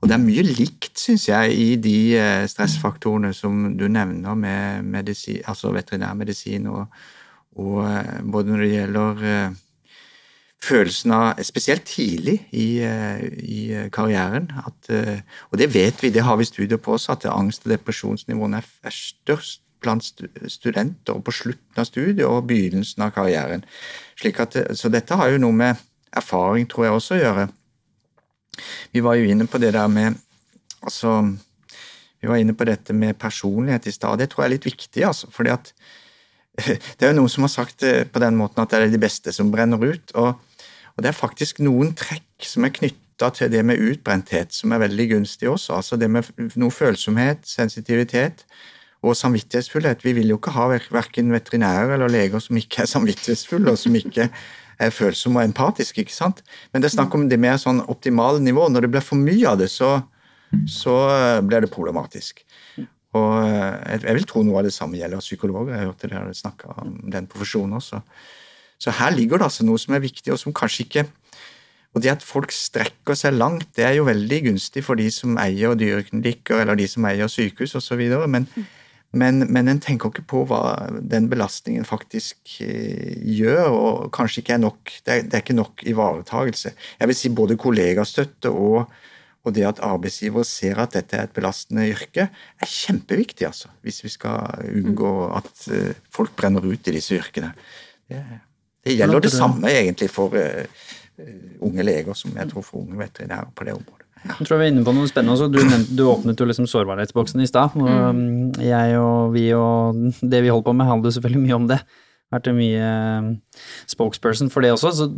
Og det er mye likt, syns jeg, i de eh, stressfaktorene som du nevner med medisin, altså veterinærmedisin, og, og både når det gjelder følelsen av Spesielt tidlig i, eh, i karrieren. At, eh, og det vet vi, det har vi studier på også, at angst- og depresjonsnivåene er størst blant studenter på slutten av studiet og begynnelsen av karrieren. At, eh, så dette har jo noe med erfaring, tror jeg, også å gjøre. Vi var jo inne på det der med Altså, vi var inne på dette med personlighet i stad. Det tror jeg er litt viktig, altså. fordi at (laughs) det er jo noen som har sagt det på den måten at det er de beste som brenner ut. og og det er faktisk noen trekk som er knytta til det med utbrenthet, som er veldig gunstig også. Altså det med noe følsomhet, sensitivitet og samvittighetsfullhet. Vi vil jo ikke ha verken veterinærer eller leger som ikke er samvittighetsfulle, og som ikke er følsomme og empatiske, ikke sant. Men det er snakk om det mer sånn optimale nivå. Når det blir for mye av det, så, så blir det problematisk. Og jeg vil tro noe av det samme gjelder psykologer. Jeg hørte dere snakke om den profesjonen også. Så her ligger det altså noe som er viktig, og som kanskje ikke Og det at folk strekker seg langt, det er jo veldig gunstig for de som eier dyreklinikker, eller de som eier sykehus osv., men, men, men en tenker ikke på hva den belastningen faktisk eh, gjør, og kanskje ikke er nok Det er, det er ikke nok ivaretagelse. Jeg vil si både kollegastøtte og og det at arbeidsgiver ser at dette er et belastende yrke, er kjempeviktig, altså, hvis vi skal unngå at eh, folk brenner ut i disse yrkene. Det er det gjelder det samme egentlig for uh, unge leger som jeg tror for unge veterinærer på det området. Jeg tror vi er inne på noe spennende også. Du, du åpnet jo liksom sårbarhetsboksen i stad. Mm. Um, jeg og vi og det vi holder på med, handler selvfølgelig mye om det. Vært mye um, spokesperson for det også. så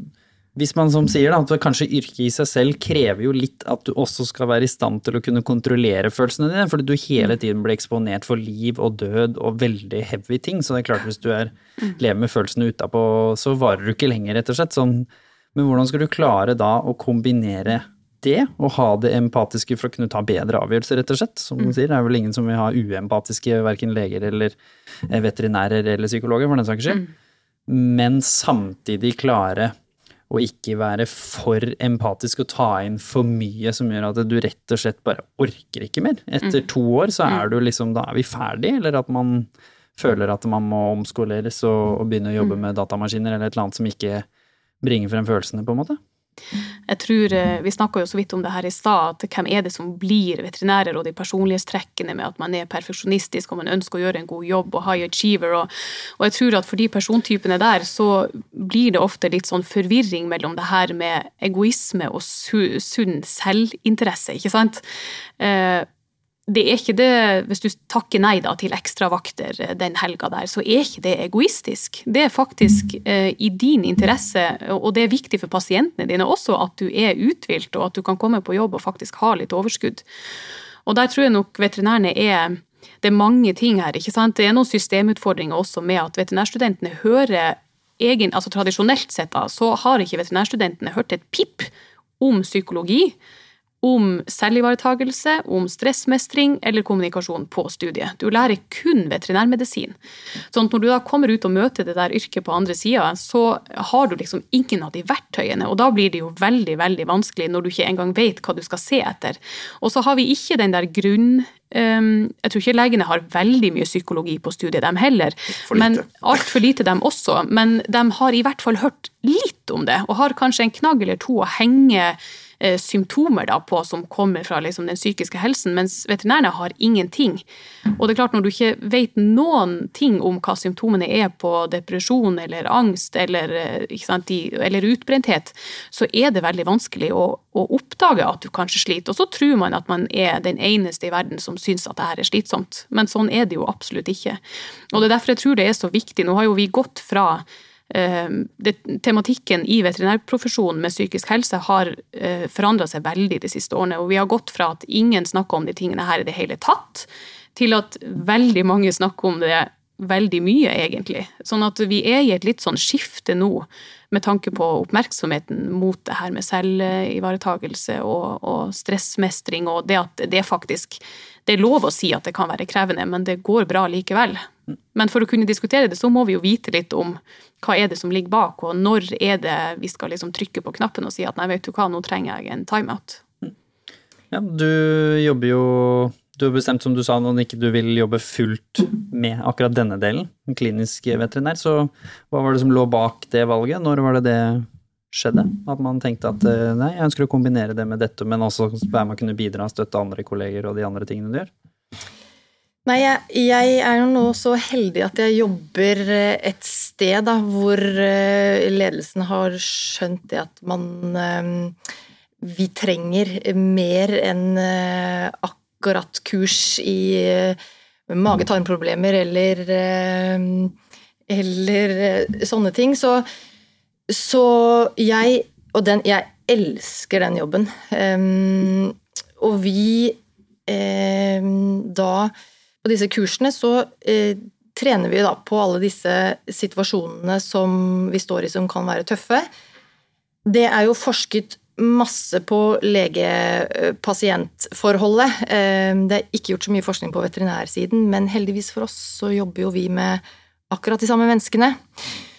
hvis man som sier da, at kanskje yrket i seg selv krever jo litt at du også skal være i stand til å kunne kontrollere følelsene dine, fordi du hele tiden blir eksponert for liv og død og veldig heavy ting. Så det er klart hvis du er, lever med følelsene utapå, så varer du ikke lenger, rett og slett. Sånn, men hvordan skal du klare da å kombinere det, å ha det empatiske for å kunne ta bedre avgjørelser, rett og slett? Som du sier, det er vel ingen som vil ha uempatiske verken leger eller eh, veterinærer eller psykologer, for den saks skyld. Mm. Men samtidig klare å ikke være for empatisk og ta inn for mye som gjør at du rett og slett bare orker ikke mer. Etter mm. to år så er mm. du liksom Da er vi ferdig, eller at man føler at man må omskoleres og, og begynne å jobbe mm. med datamaskiner eller et eller annet som ikke bringer frem følelsene, på en måte. Jeg tror, eh, Vi snakka jo så vidt om det her i stad, at hvem er det som blir veterinærer, og de personlighetstrekkene med at man er perfeksjonistisk og man ønsker å gjøre en god jobb og high achiever. Og, og jeg tror at for de persontypene der, så blir det ofte litt sånn forvirring mellom det her med egoisme og sunn selvinteresse, ikke sant. Eh, det er ikke det, Hvis du takker nei da til ekstravakter eh, den helga der, så er ikke det egoistisk. Det er faktisk eh, i din interesse, og det er viktig for pasientene dine også, at du er uthvilt, og at du kan komme på jobb og faktisk ha litt overskudd. Og der tror jeg nok veterinærene er det er mange ting her. ikke sant? Det er noen systemutfordringer også med at veterinærstudentene hører egen, altså Tradisjonelt sett da, så har ikke veterinærstudentene hørt et pip om psykologi om selvivaretakelse, om stressmestring eller kommunikasjon på studiet. Du lærer kun veterinærmedisin. Sånn at når du da kommer ut og møter det der yrket på andre sida, så har du liksom ingen av de verktøyene, og da blir det jo veldig, veldig vanskelig når du ikke engang vet hva du skal se etter. Og så har vi ikke den der grunn Um, jeg tror ikke legene har veldig mye psykologi på studiet, dem heller. For lite. (laughs) Men Altfor lite, dem også. Men de har i hvert fall hørt litt om det, og har kanskje en knagg eller to å henge Eh, symptomer da på som kommer fra liksom den psykiske helsen, mens veterinærene har ingenting. Og det er klart Når du ikke vet noen ting om hva symptomene er på depresjon eller angst eller, eh, sant, eller utbrenthet, så er det veldig vanskelig å, å, oppdage at du kanskje sliter. Og så tror man at man er den eneste i verden som syns at dette er slitsomt, men sånn er det jo absolutt ikke. Og det er derfor jeg tror det er så viktig. Nå har jo vi gått fra det, tematikken i veterinærprofesjonen med psykisk helse har eh, forandra seg veldig de siste årene. Og vi har gått fra at ingen snakker om de tingene her i det hele tatt, til at veldig mange snakker om det veldig mye, egentlig. Sånn at vi er i et litt sånn skifte nå med tanke på oppmerksomheten mot det her med selvivaretagelse og, og stressmestring, og det at det faktisk Det er lov å si at det kan være krevende, men det går bra likevel. Men for å kunne diskutere det, så må vi jo vite litt om hva er det som ligger bak, og når er det vi skal liksom trykke på knappen og si at nei, vet du hva, nå trenger jeg en timeout. Ja, du jobber jo Du har bestemt, som du sa, når ikke du vil jobbe fullt med akkurat denne delen, en klinisk veterinær, så hva var det som lå bak det valget? Når var det det skjedde? At man tenkte at eh, nei, jeg ønsker å kombinere det med dette, men også være med å kunne bidra og støtte andre kolleger og de andre tingene du gjør? Nei, jeg, jeg, er jo nå så heldig at jeg jobber eh, et sted da, hvor eh, ledelsen har skjønt det at man eh, Vi trenger mer enn akkurat kurs i mage-tarmproblemer eller eller sånne ting. Så, så jeg Og den Jeg elsker den jobben. og vi da på disse kursene så eh, trener vi da på alle disse situasjonene som vi står i som kan være tøffe. Det er jo forsket masse på lege-pasient-forholdet. Eh, det er ikke gjort så mye forskning på veterinærsiden, men heldigvis for oss så jobber jo vi med akkurat de samme menneskene.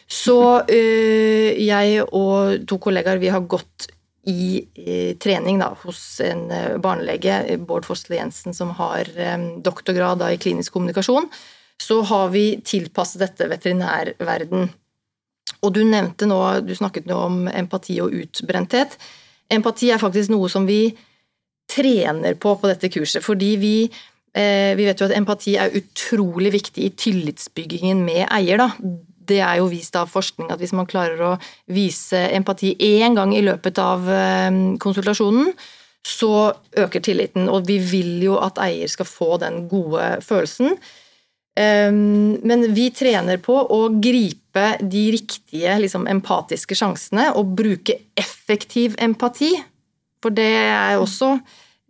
Så øh, jeg og to kollegaer vi har gått i, trening da, hos en uh, barnelege, Bård Fossle Jensen, som har um, doktorgrad da, i klinisk kommunikasjon, så har vi tilpasset dette veterinærverden. Og du nevnte nå, du snakket nå om empati og utbrenthet. Empati er faktisk noe som vi trener på på dette kurset, fordi vi eh, vi vet jo at empati er utrolig viktig i tillitsbyggingen med eier. Da det er jo vist av forskning at hvis man klarer å vise empati én gang i løpet av ehm, konsultasjonen, så øker tilliten. Og vi vil jo at eier skal få den gode følelsen. Ehm, men vi trener på å gripe de riktige liksom, empatiske sjansene og bruke effektiv empati. For det er også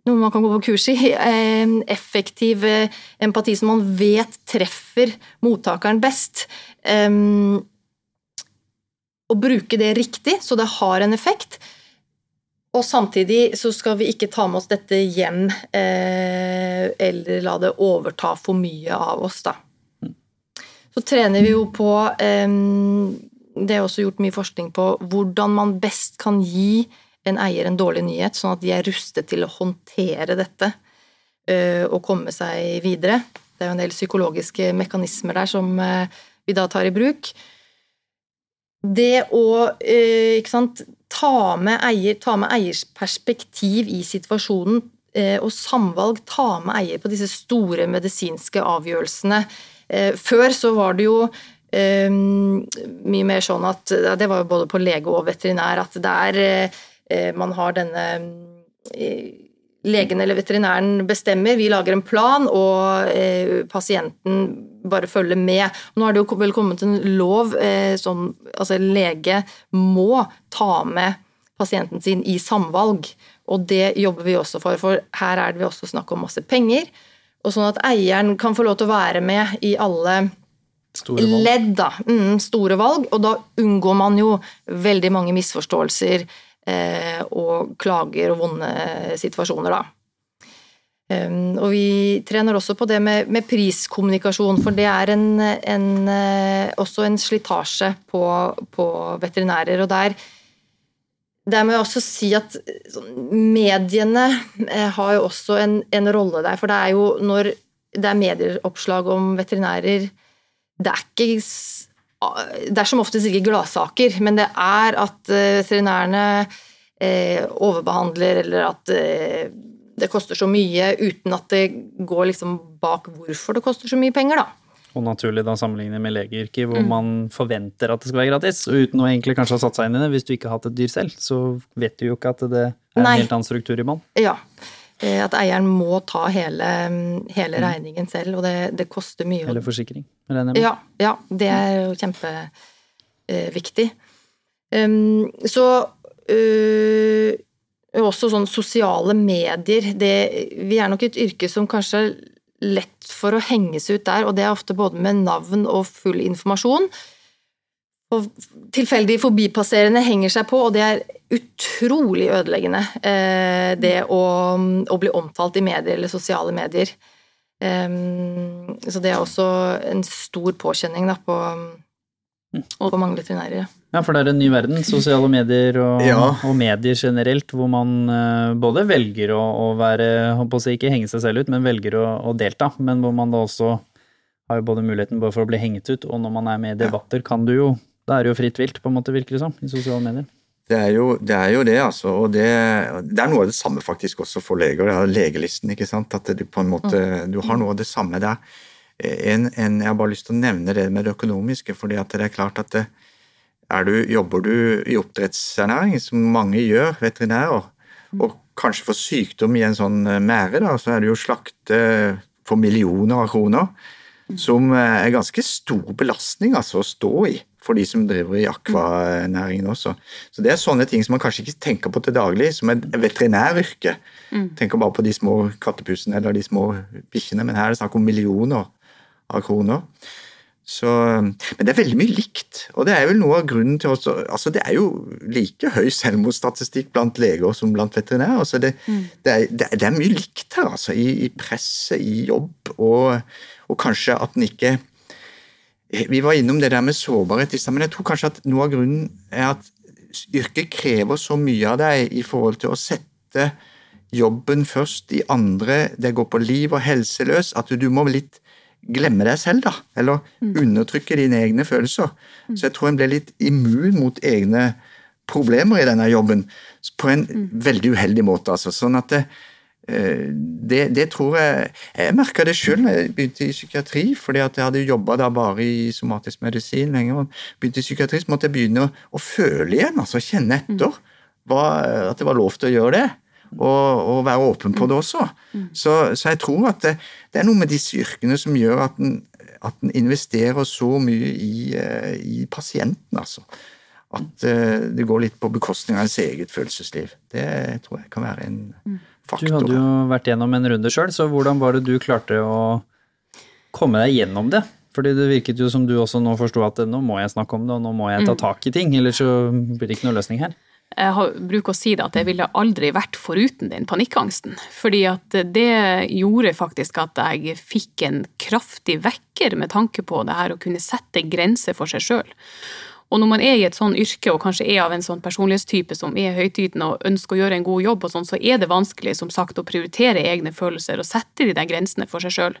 noe man kan gå på kurs i. Effektiv eh, empati som man vet treffer mottakeren best. Å bruke det riktig, så det har en effekt. Og samtidig så skal vi ikke ta med oss dette hjem eh, eller la det overta for mye av oss, da. Så trener vi jo på Det er også gjort mye forskning på hvordan man best kan gi en eier en dårlig nyhet, sånn at de er rustet til å håndtere dette eh, og komme seg videre. Det er jo en del psykologiske mekanismer der som uh, vi da tar i bruk. Det å uh, sant, ta, med eier, ta med eiers perspektiv i situasjonen og samvalg, ta med eier på disse store medisinske avgjørelsene. Før så var det jo mye mer sånn at Det var jo både på lege og veterinær at det er Eh, man har denne eh, Legen eller veterinæren bestemmer, vi lager en plan, og eh, pasienten bare følger med. Nå er det jo vel kommet en lov som altså lege må ta med pasienten sin i samvalg, og det jobber vi også for, for her er det vi også snakk om masse penger. og sånn at eieren kan få lov til å være med i alle Store valg. ledd, da. Mm, store valg. Og da unngår man jo veldig mange misforståelser eh, og klager og vonde situasjoner, da. Og vi trener også på det med, med priskommunikasjon, for det er en, en, eh, også en slitasje på, på veterinærer. Og der, der må jeg også si at sånn, mediene eh, har jo også en, en rolle der. For det er jo når det er medieoppslag om veterinærer Det er ikke det er som oftest ikke gladsaker, men det er at eh, veterinærene eh, overbehandler, eller at eh, det koster så mye, uten at det går liksom bak hvorfor det koster så mye penger, da. Og naturlig da sammenlignet med legeyrket, Mm. hvor man forventer at det skal være gratis, og uten å egentlig kanskje ha satt seg inn i det. Hvis du ikke har hatt et dyr selv, så vet du jo ikke at det er en Nei. helt annen struktur i bånn. Ja. Eh, At eieren må ta hele, hele regningen selv, og det, det koster mye. Eller forsikring, regner jeg. Ja, ja, det er jo kjempeviktig. Um, så øh, også sånn sosiale medier. Det, vi er nok et yrke som kanskje er lett for å henges ut der, og det er ofte både med navn og full informasjon. Og tilfeldig forbipasserende henger seg på, og det er utrolig ødeleggende. Eh, det å, å bli omtalt i medier eller sosiale medier. Um, så det er også en stor påkjenning da, på, på mange veterinærer. Ja, for det er en ny verden, sosiale medier og, Ja. og medier generelt, hvor man eh, både velger å, å være, å si, ikke henge seg selv ut, men velger å, å delta, men hvor man da også har jo både muligheten både for å bli hengt ut, og når man er med i debatter, kan du jo, da er det jo fritt vilt, på en måte, virker det som, i sosiale medier. Det er, jo, det er jo det, altså. Og det, det er noe av det samme faktisk også for leger. Det er legelisten, ikke sant. At du på en måte Du har noe av det samme der. En, en, jeg har bare lyst til å nevne det med det økonomiske, fordi at det er klart at det, er du, jobber du i oppdrettsernæring, som mange gjør, veterinærer, og kanskje får sykdom i en sånn eh, mære, da, så er det jo slakte for millioner av kroner, som eh, er ganske stor belastning altså, å stå i for de som driver i akvanæringen også. Så det er sånne ting som man kanskje ikke tenker på til daglig, som et veterinæryrke. Tenker bare på de små kattepusene eller de små bikkjene, men her er det snakk om millioner av kroner. Så, men det er veldig mye likt, og det er vel noe av grunnen til også altså Det er jo like høy selvmordsstatistikk blant leger som blant veterinærer. Altså det, det, er, det, det er mye likt her, altså. I, i presset, i jobb, og, og kanskje at en ikke Vi var innom det der med sårbarhet i stad, men jeg tror kanskje at noe av grunnen er at yrket krever så mye av deg i forhold til å sette jobben først i andre, det går på liv og helse løs, at du, du må litt glemme deg selv, da. Eller undertrykke dine egne følelser. Så jeg tror en ble litt immun mot egne problemer i denne jobben. På en veldig uheldig måte, altså. Sånn at det, eh, det, det tror jeg Jeg merka det sjøl da jeg begynte i psykiatri, fordi at jeg hadde jobba bare i somatisk medisin lenge. og Begynte i psykiatri, så måtte jeg begynne å, å føle igjen, altså kjenne etter. Hva, at det var lov til å gjøre det. Og, og være åpen på det også. Så, så jeg tror at det, det er noe med disse yrkene som gjør at en, at en investerer så mye i, eh, i pasienten, altså. At eh, det går litt på bekostning av ens eget følelsesliv. Det tror jeg kan være en faktor. hadde jo vært gjennom en runde sjøl, så hvordan var det du klarte å komme deg gjennom det? Fordi det virket jo som du også nå forsto at nå må jeg snakke om det, og nå må jeg ta tak i ting, ellers så blir det ikke noe løsning her. Jeg bruker å si det at jeg ville aldri vært foruten den panikkangsten. Fordi at det gjorde faktisk at jeg fikk en kraftig vekker med tanke på det her å kunne sette grenser for seg sjøl. Og når man er i et sånn yrke og kanskje er av en sånn personlighetstype som er høytidende og ønsker å gjøre en god jobb, og sånn, så er det vanskelig som sagt å prioritere egne følelser og sette de der grensene for seg sjøl.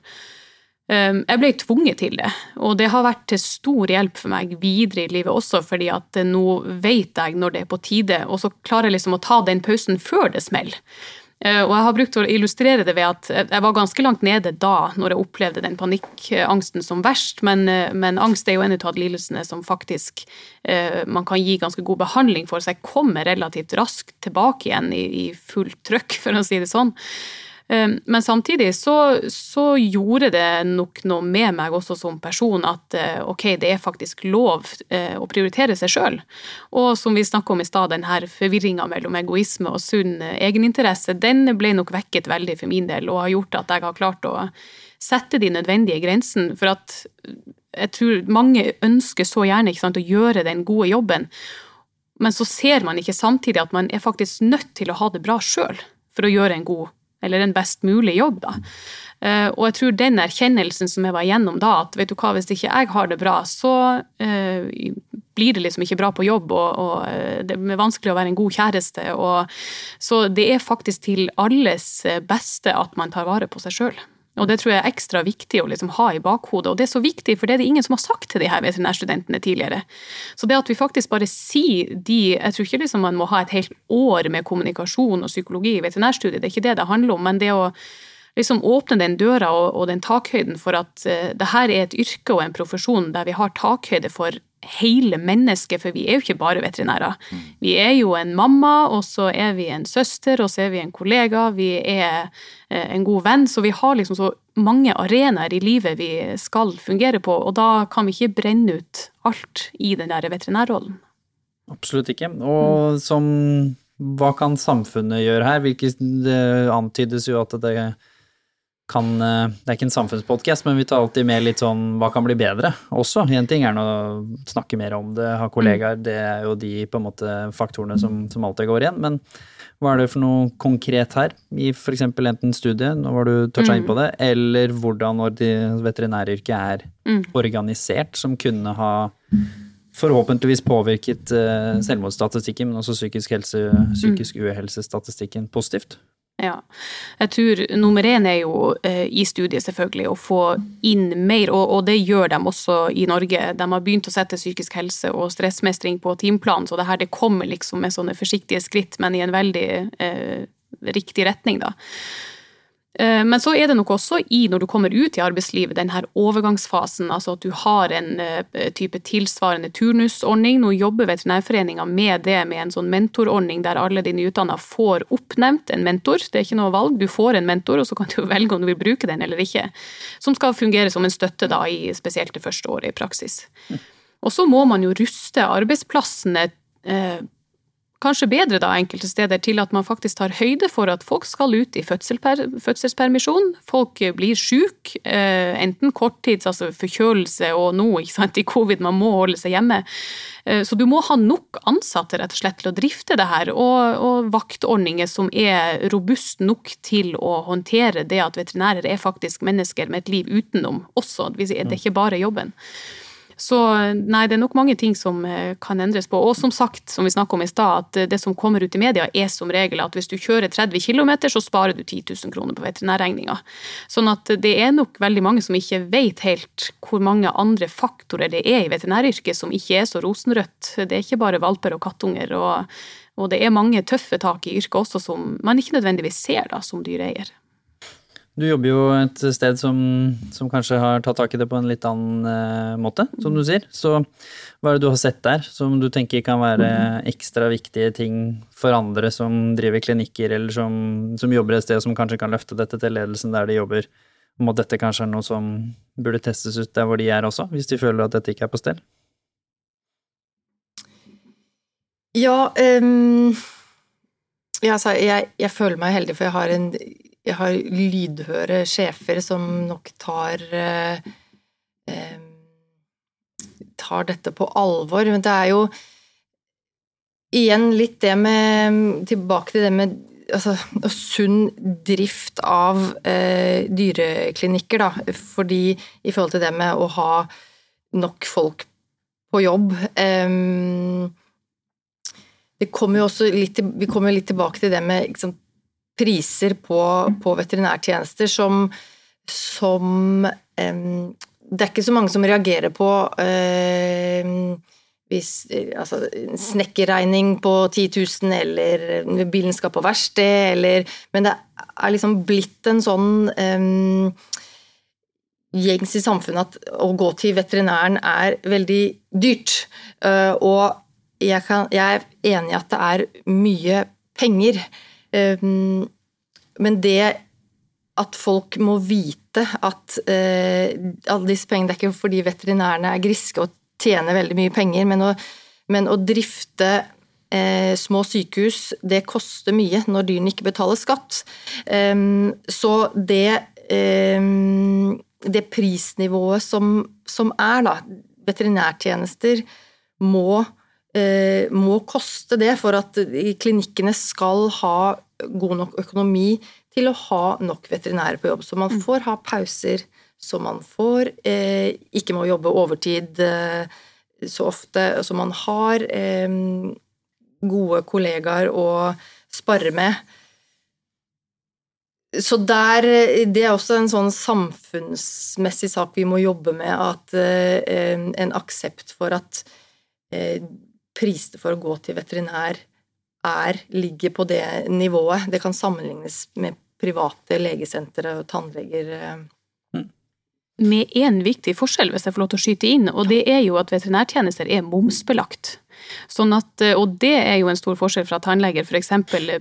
Um, Jeg ble tvunget til det, og det har vært til stor hjelp for meg videre i livet også, fordi at eh, nå vet jeg når det er på tide, og så klarer jeg liksom å ta den pausen før det smeller. Eh, Og jeg har brukt å illustrere det ved at jeg var ganske langt nede da, når jeg opplevde den panikkangsten som verst, men, eh, men angst er jo en av lidelsene som faktisk eh, man kan gi ganske god behandling for, så jeg kommer relativt raskt tilbake igjen i, i fullt trøkk, for å si det sånn. Eh, men samtidig så, så, gjorde det nok noe med meg også som person at eh, ok, det er faktisk lov eh, å prioritere seg sjøl. Og som vi snakka om i stad, denne forvirringa mellom egoisme og sunn egeninteresse, den ble nok vekket veldig for min del, og har gjort at jeg har klart å sette de nødvendige grensene. For at jeg tror mange ønsker så gjerne sant, å gjøre den gode jobben, men så ser man ikke samtidig at man er faktisk nødt til å ha det bra sjøl for å gjøre en god eller en best mulig jobb. da. Uh, og jeg tror den erkjennelsen som jeg var igjennom da, at vet du hva, hvis ikke jeg har det bra, så uh, blir det liksom ikke bra på jobb, og, og uh, det er vanskelig å være en god kjæreste. Og, så det er faktisk til alles beste at man tar vare på seg sjøl. Og det tror jeg er ekstra viktig å liksom ha i bakhodet. Og det er så viktig, for det er det ingen som har sagt til de her veterinærstudentene tidligere. Så det at vi faktisk bare sier de Jeg tror ikke liksom man må ha et helt år med kommunikasjon og psykologi i veterinærstudiet, det er ikke det det handler om. men det å liksom åpne den døra og, og den takhøyden for at uh, det her er et yrke og en profesjon der vi har takhøyde for hele mennesket, for vi er jo ikke bare veterinærer. Vi er jo en mamma, og så er vi en søster, og så er vi en kollega, vi er eh, en god venn. Så vi har liksom så mange arenaer i livet vi skal fungere på, og da kan vi ikke brenne ut alt i den der veterinærrollen. Absolutt ikke. Og som Hva kan samfunnet gjøre her? Hvilke, det antydes jo at det er kan eh, Det er ikke en samfunnspodkast, men vi tar alltid med litt sånn hva kan bli bedre også. Én ting er å snakke mer om det, ha kollegaer, det er jo de på en måte faktorene som, som alltid går igjen. Men hva er det for noe konkret her, i f.eks. enten studiet, nå var du toucha mm. inn på det, eller hvordan veterinæryrket er mm. organisert, som kunne ha forhåpentligvis påvirket uh, selvmordsstatistikken, men også psykisk, helse, psykisk uhelsestatistikken positivt? Ja. Jeg tror nummer én er jo eh, i studiet selvfølgelig å få inn mer, og, og, det gjør de også i Norge. De har begynt å sette psykisk helse og stressmestring på timeplan, så det her det kommer liksom med sånne forsiktige skritt, men i en veldig eh, riktig retning, da. Eh, men så er det nok også i, når du kommer ut i arbeidslivet, den her overgangsfasen, altså at du har en eh, type tilsvarende turnusordning. Nå jobber Veterinærforeninga med det, med en sånn mentorordning der alle de nyutdanna får oppnevnt en mentor. Det er ikke noe valg, du får en mentor, og så kan du (laughs) velge om du vil bruke den eller ikke. Som skal fungere som en støtte da, i spesielt det første året i praksis. Og så må man jo ruste arbeidsplassene eh, kanskje bedre da enkelte steder til at man faktisk tar høyde for at folk skal ut i fødselspermisjon. Folk blir syke, eh, enten korttids, altså forkjølelse og nå ikke sant, i covid, man må holde seg hjemme. Eh, så du må ha nok ansatte rett og slett til å drifte det her, og, og vaktordninger som er robust nok til å håndtere det at veterinærer er faktisk mennesker med et liv utenom også. Det er ikke bare jobben. Så nei, det er nok mange ting som eh, kan endres på. Og som sagt, som vi snakka om i stad, at det som kommer ut i media er som regel at hvis du kjører 30 km, så sparer du 10 000 kroner på veterinærregninga. Sånn at det er nok veldig mange som ikke vet helt hvor mange andre faktorer det er i veterinæryrket som ikke er så rosenrødt. Det er ikke bare valper og kattunger. og, og det er mange tøffe tak i yrket også som man ikke nødvendigvis ser da, som dyreeier. Du jobber jo et sted som, som, kanskje har tatt tak i det på en litt annen uh, måte, som du sier. Så hva er det du har sett der som du tenker kan være ekstra viktige ting for andre som driver klinikker, eller som, som jobber et sted som kanskje kan løfte dette til ledelsen der de jobber, om at dette kanskje er noe som burde testes ut der hvor de er også, hvis de føler at dette ikke er på stell? Ja, um, ja altså, jeg, jeg føler meg heldig, for jeg har en jeg har lydhøre sjefer som nok tar eh, eh, tar dette på alvor. Men det er jo igjen litt det med Tilbake til det med altså, sunn drift av eh, dyreklinikker, da. Fordi i forhold til det med å ha nok folk på jobb eh, det kommer jo også litt, Vi kommer litt tilbake til det med liksom, priser på, på veterinærtjenester som, som um, Det er ikke så mange som reagerer på uh, hvis altså, snekkerregning på 10 000, eller bilen skal på verksted, eller Men det er liksom blitt en sånn um, gjengs i samfunnet at å gå til veterinæren er veldig dyrt. Uh, og jeg, kan, jeg, er enig i at det er mye penger. Ehm, men det at folk må vite at eh, alle disse pengene Det er ikke fordi veterinærene er griske og tjener veldig mye penger, men å, men å drifte eh, små sykehus, det koster mye når dyrene ikke betaler skatt. Um, så det um, det prisnivået som, som, er, da, veterinærtjenester, må, må koste det for at klinikkene skal ha god nok økonomi til å ha nok veterinærer på jobb. Så man mm. får ha pauser, så man får eh, ikke må jobbe overtid eh, så ofte. Så man har eh, gode kollegaer å spare med. Så der, Det er også en sånn samfunnsmessig sak vi må jobbe med. At eh, en aksept for at prisene for å gå til veterinær er, ligger på det nivået. Det kan sammenlignes med private legesentre og tannleger. Eh. Mm. Med én viktig forskjell, hvis jeg får lov til å skyte inn, og det er jo at veterinærtjenester er momsbelagt. Sånn at, eh, og det er jo en stor forskjell fra tannleger, f.eks.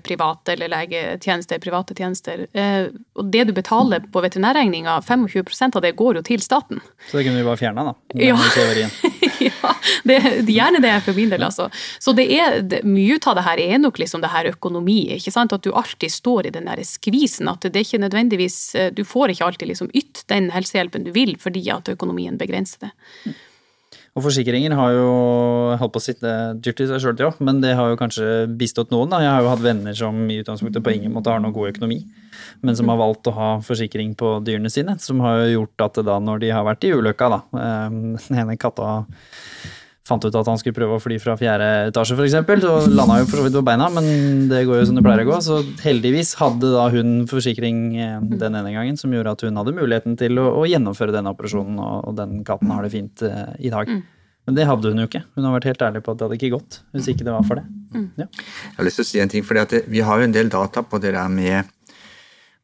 private eller legetjenester, private tjenester. Eh, og det du betaler på veterinærregninga, 25% av det går jo til staten. Så det kunne vi bare fjerna, da? Ja. (laughs) (laughs) ja det, gjerne det for min del, altså. Så det er, det, mye av det her er nok liksom det her økonomi, ikke sant. At du alltid står i den der skvisen. At det er ikke nødvendigvis eh, Du får ikke alltid liksom ytt den helsehjelpen du vil fordi at økonomien begrenser det. Og forsikringer har jo holdt på å sitte dyrt i seg sjøl, ja, men det har jo kanskje bistått noen. da. Jeg har jo hatt venner som i utgangspunktet på ingen måte har noe god økonomi, men som har valgt å ha forsikring på dyrene sine. Som har jo gjort at da, når de har vært i ulykka, da ehm, Den ene katta fant ut at han skulle prøve å fly fra fjerde etasje, f.eks. Så landa jo for så vidt på beina, men det går jo som det pleier å gå. Så heldigvis hadde da hun forsikring eh, den ene gangen som gjorde at hun hadde muligheten til å, å gjennomføre denne operasjonen, og, og, den katten har det fint uh, i dag. Mm. Men det hadde hun jo ikke. Hun har vært helt ærlig på at det hadde ikke gått hvis ikke det var for det. Mm. Ja. Jeg har lyst til å si en ting, for vi har jo en del data på det der med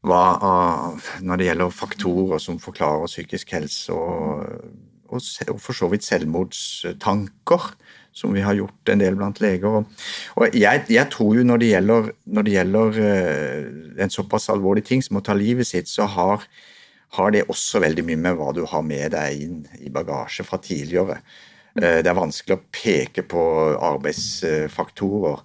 hva, når det gjelder faktorer som forklarer psykisk helse og og, for så vidt selvmordstanker, som vi har gjort en del blant leger. Og jeg, jeg tror jo når det gjelder, når det gjelder uh, en såpass alvorlig ting som å ta livet sitt, så har, har, det også veldig mye med hva du har med deg inn i bagasje fra tidligere. Uh, det er vanskelig å peke på arbeidsfaktorer.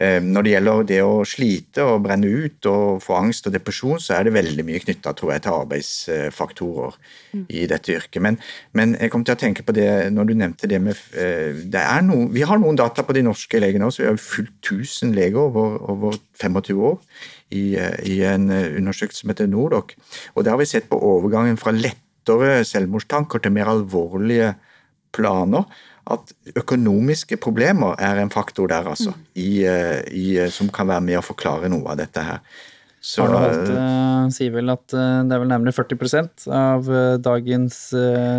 Eh, når det gjelder det å slite og brenne ut og få angst og depresjon, så er det veldig mye knytta til arbeidsfaktorer mm. i dette yrket. Men, men, jeg kom til å tenke på det når du nevnte det med eh, det er noe, Vi har noen data på de norske legene også. Vi har fulgt 1000 leger over, over 25 år i, eh, i, en undersøkelse som heter Nordoc. Og der har vi sett på overgangen fra lettere selvmordstanker til mer alvorlige planer at økonomiske problemer er en faktor der, altså. Mm. I, eh, i, eh, som kan være med å forklare noe av dette her. Så, Arne uh, sier vel at det er vel nærmere 40 av dagens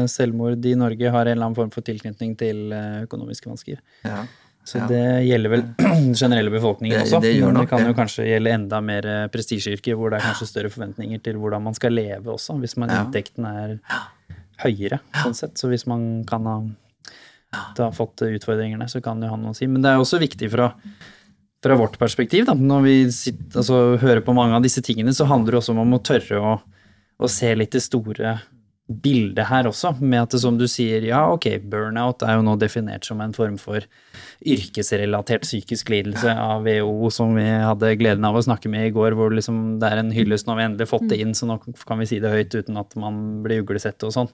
selvmord i Norge har en eller annen form for tilknytning til økonomiske vansker. Ja. Så ja. det gjelder vel (clears throat) den generelle befolkningen det, også. Det men det kan jo kanskje gjelde enda mer prestisjeyrker, hvor det er kanskje større forventninger til hvordan man skal leve også, hvis man ja. inntekten er høyere, sånn sett. Så hvis man kan ha har fått utfordringene, så kan jo han noe si. Men det er også viktig fra, fra vårt perspektiv, da. Når vi sitter, altså, hører på mange av disse tingene, så handler det også om å tørre å, å se litt det store bildet her også, med at det, som du sier, ja, ok, burnout er jo nå definert som en form for yrkesrelatert psykisk lidelse av WHO, som vi hadde gleden av å snakke med i går, hvor liksom det er en hyllest når vi endelig fått det inn, så nå kan vi si det høyt uten at man blir uglesett og sånn.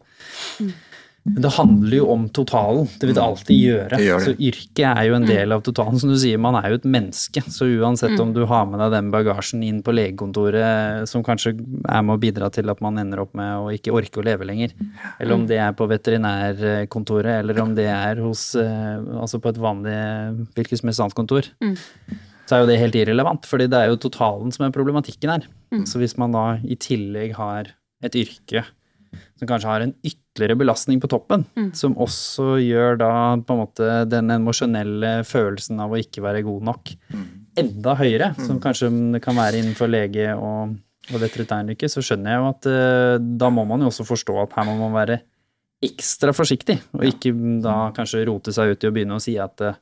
Mm. Men det handler jo om totalen. Det vil det alltid gjøre. Det det. Så yrket er jo en del av totalen. Som du sier, man er jo et menneske. Så uansett om du har med deg den bagasjen inn på legekontoret som kanskje er med å bidra til at man ender opp med å ikke orke å leve lenger, eller om det er på veterinærkontoret, eller om det er hos eh, Altså på et vanlig hvilket som helst annet kontor. Mm. Så er jo det helt irrelevant, fordi det er jo totalen som er problematikken her. Mm. Så hvis man da i tillegg har et yrke som kanskje har en ytterligere belastning på toppen, mm. som også gjør da på en måte den emosjonelle følelsen av å ikke være god nok mm. enda høyere, mm. som kanskje det kan være innenfor lege og, og veterinæryrket, så skjønner jeg jo at uh, da må man jo også forstå at her må man være ekstra forsiktig, og ikke da kanskje rote seg ut i å begynne å si at uh,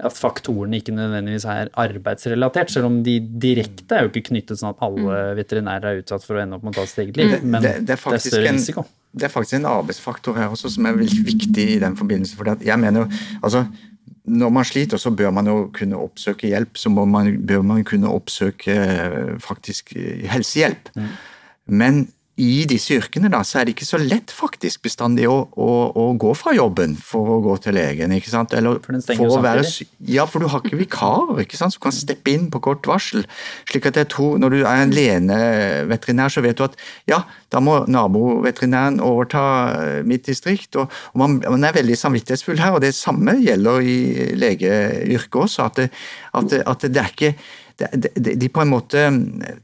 at faktorene ikke nødvendigvis er arbeidsrelatert, selv om de direkte er jo ikke knyttet sånn at alle veterinærer er utsatt for å ende opp med å ta sitt eget liv, men det- det, det er er faktisk større en- risiko. Det er faktisk en arbeidsfaktor her også som er veldig viktig i den forbindelse. For jeg mener jo, altså, når man sliter, så bør man jo kunne oppsøke hjelp. Så man, bør man kunne oppsøke eh, faktisk eh, helsehjelp. Mm. Men i disse yrkene da, så er det ikke så lett faktisk bestandig å, å, å gå fra jobben for å gå til legen. ikke sant? Eller For den stenger jo være. Ja, for du har ikke vikarer ikke sant, som kan steppe inn på kort varsel. Slik at jeg tror, Når du er en leneveterinær, så vet du at ja, da må naboveterinæren overta eh, mitt distrikt. og, og man, man er veldig samvittighetsfull her, og det samme gjelder i legeyrket også. At det, at det, at det er ikke de på en måte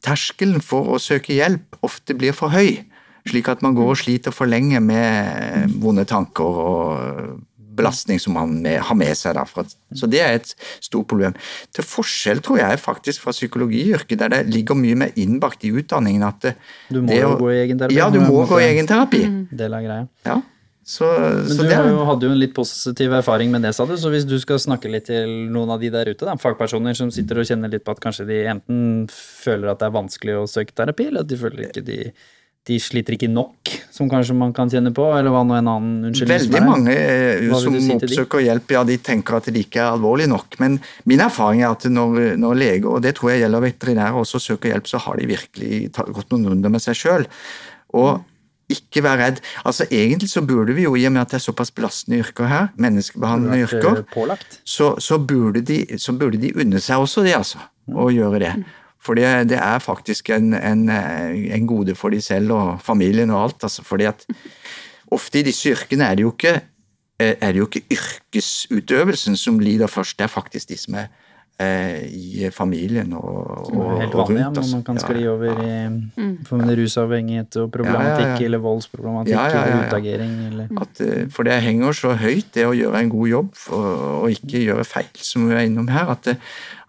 Terskelen for å søke hjelp ofte blir for høy. Slik at man går og sliter for lenge med vonde tanker og belastning som man med, har med seg derfra. Så det er et stort problem. Til forskjell, tror jeg, faktisk fra psykologiyrket, der det ligger mye mer innbakt i utdanningen at det, Du må det jo å- gå i egenterapi. Ja, du må gå i egenterapi. Del av greia. Ja. Så, Men så du det er hadde jo en litt positiv erfaring med det, sa du. Så hvis du skal snakke litt til noen av de der ute, da, fagpersoner som sitter og kjenner litt på at kanskje de enten føler at det er vanskelig å søke terapi, eller at de føler ikke de, de sliter ikke nok, som kanskje man kan kjenne på, eller hva nå en annen unnskyldning Veldig mange eh, som si oppsøker hjelp, ja, de tenker at det ikke er alvorlig nok. Men min erfaring er at når, når leger, og det tror jeg gjelder veterinærer, også søker hjelp, så har de virkelig gått noen runder med seg sjøl. Og ikke vær redd. Altså Egentlig så burde vi jo, i og med at det er såpass belastende yrker her, menneskebehandlende eh, yrker, så, så, burde de, så burde de unne seg også det, altså. Å gjøre det. For det, det er faktisk en, en, eh, en gode for de selv og familien og alt. Altså, fordi at ofte i disse yrkene er det jo ikke, eh, er det jo ikke yrkesutøvelsen som lider først, det er faktisk de som er eh, i familien og, og, helt vanlig, ja, rundt. når altså. man kan Ja, skli over ja. i for med rusavhengighet og problematikk, Ja, ja, ja. eller voldsproblematikk, Ja, ja, ja, eller ja. utagering, eller At, eh, for det henger så høyt, det å gjøre en god jobb og, og ikke gjøre feil, som vi er innom her, at, det,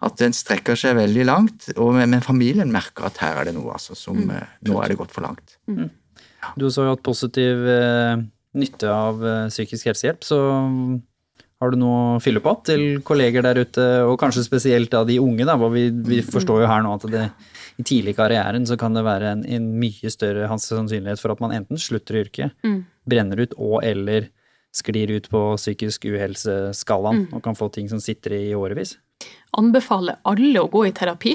at den strekker seg veldig langt. Og, men, familien merker at her er det noe, altså, som mm. Nå er det gått for langt. Du har også hatt positiv eh, nytte av eh, psykisk helsehjelp, så har du noe å fylle på til kolleger der ute, og kanskje spesielt av de unge, da, hvor vi, vi forstår jo her nå at det, i tidlig i karrieren så kan det være en, en mye større hans sannsynlighet for at man enten slutter i yrket, brenner ut og eller sklir ut på psykisk uhelseskalaen og kan få ting som sitter i årevis. anbefaler alle å gå i terapi.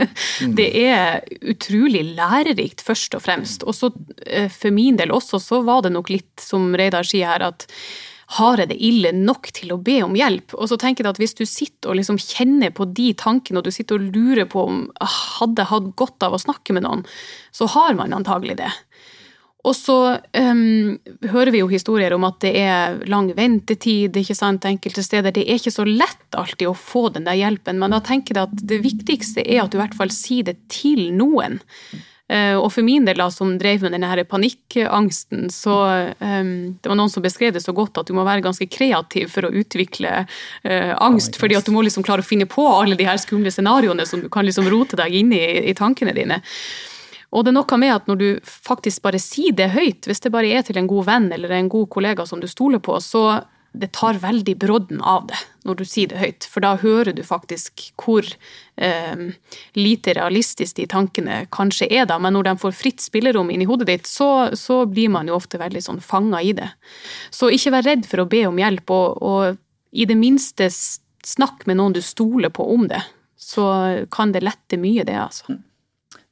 (laughs) det er utrolig lærerikt, først og fremst. Og så eh, for min del også, så var det nok litt, som Reidar sier her, at har jeg det ille nok til å be om hjelp? Og så tenker jeg at hvis du sitter og liksom kjenner på de tankene, og du sitter og lurer på om «Ah, hadde jeg hatt godt av å snakke med noen, så har man antagelig det. Og så um, hører vi jo historier om at det er lang ventetid ikke sant, enkelte steder. Det er ikke så lett alltid å få den der hjelpen, men da tenker jeg at det viktigste er at du i hvert fall sier det til noen. Eh, og for min del, da, som drev med denne her panikkangsten, så um, Det var noen som beskrev det så godt at du må være ganske kreativ for å utvikle uh, angst, fordi at du må liksom klare å finne på alle de her skumle scenarioene som du kan liksom rote deg inn i, i tankene dine. Og det er noe med at når du faktisk bare sier det høyt, hvis det bare er til en god venn eller en god kollega som du stoler på, så det tar veldig brodden av det når du sier det høyt. For da hører du faktisk hvor eh, lite realistisk de tankene kanskje er da. Men når de får fritt spillerom inni hodet ditt, så, så blir man jo ofte veldig sånn fanga i det. Så ikke vær redd for å be om hjelp, og, og i det minste snakk med noen du stoler på om det. Så kan det lette mye, det, altså.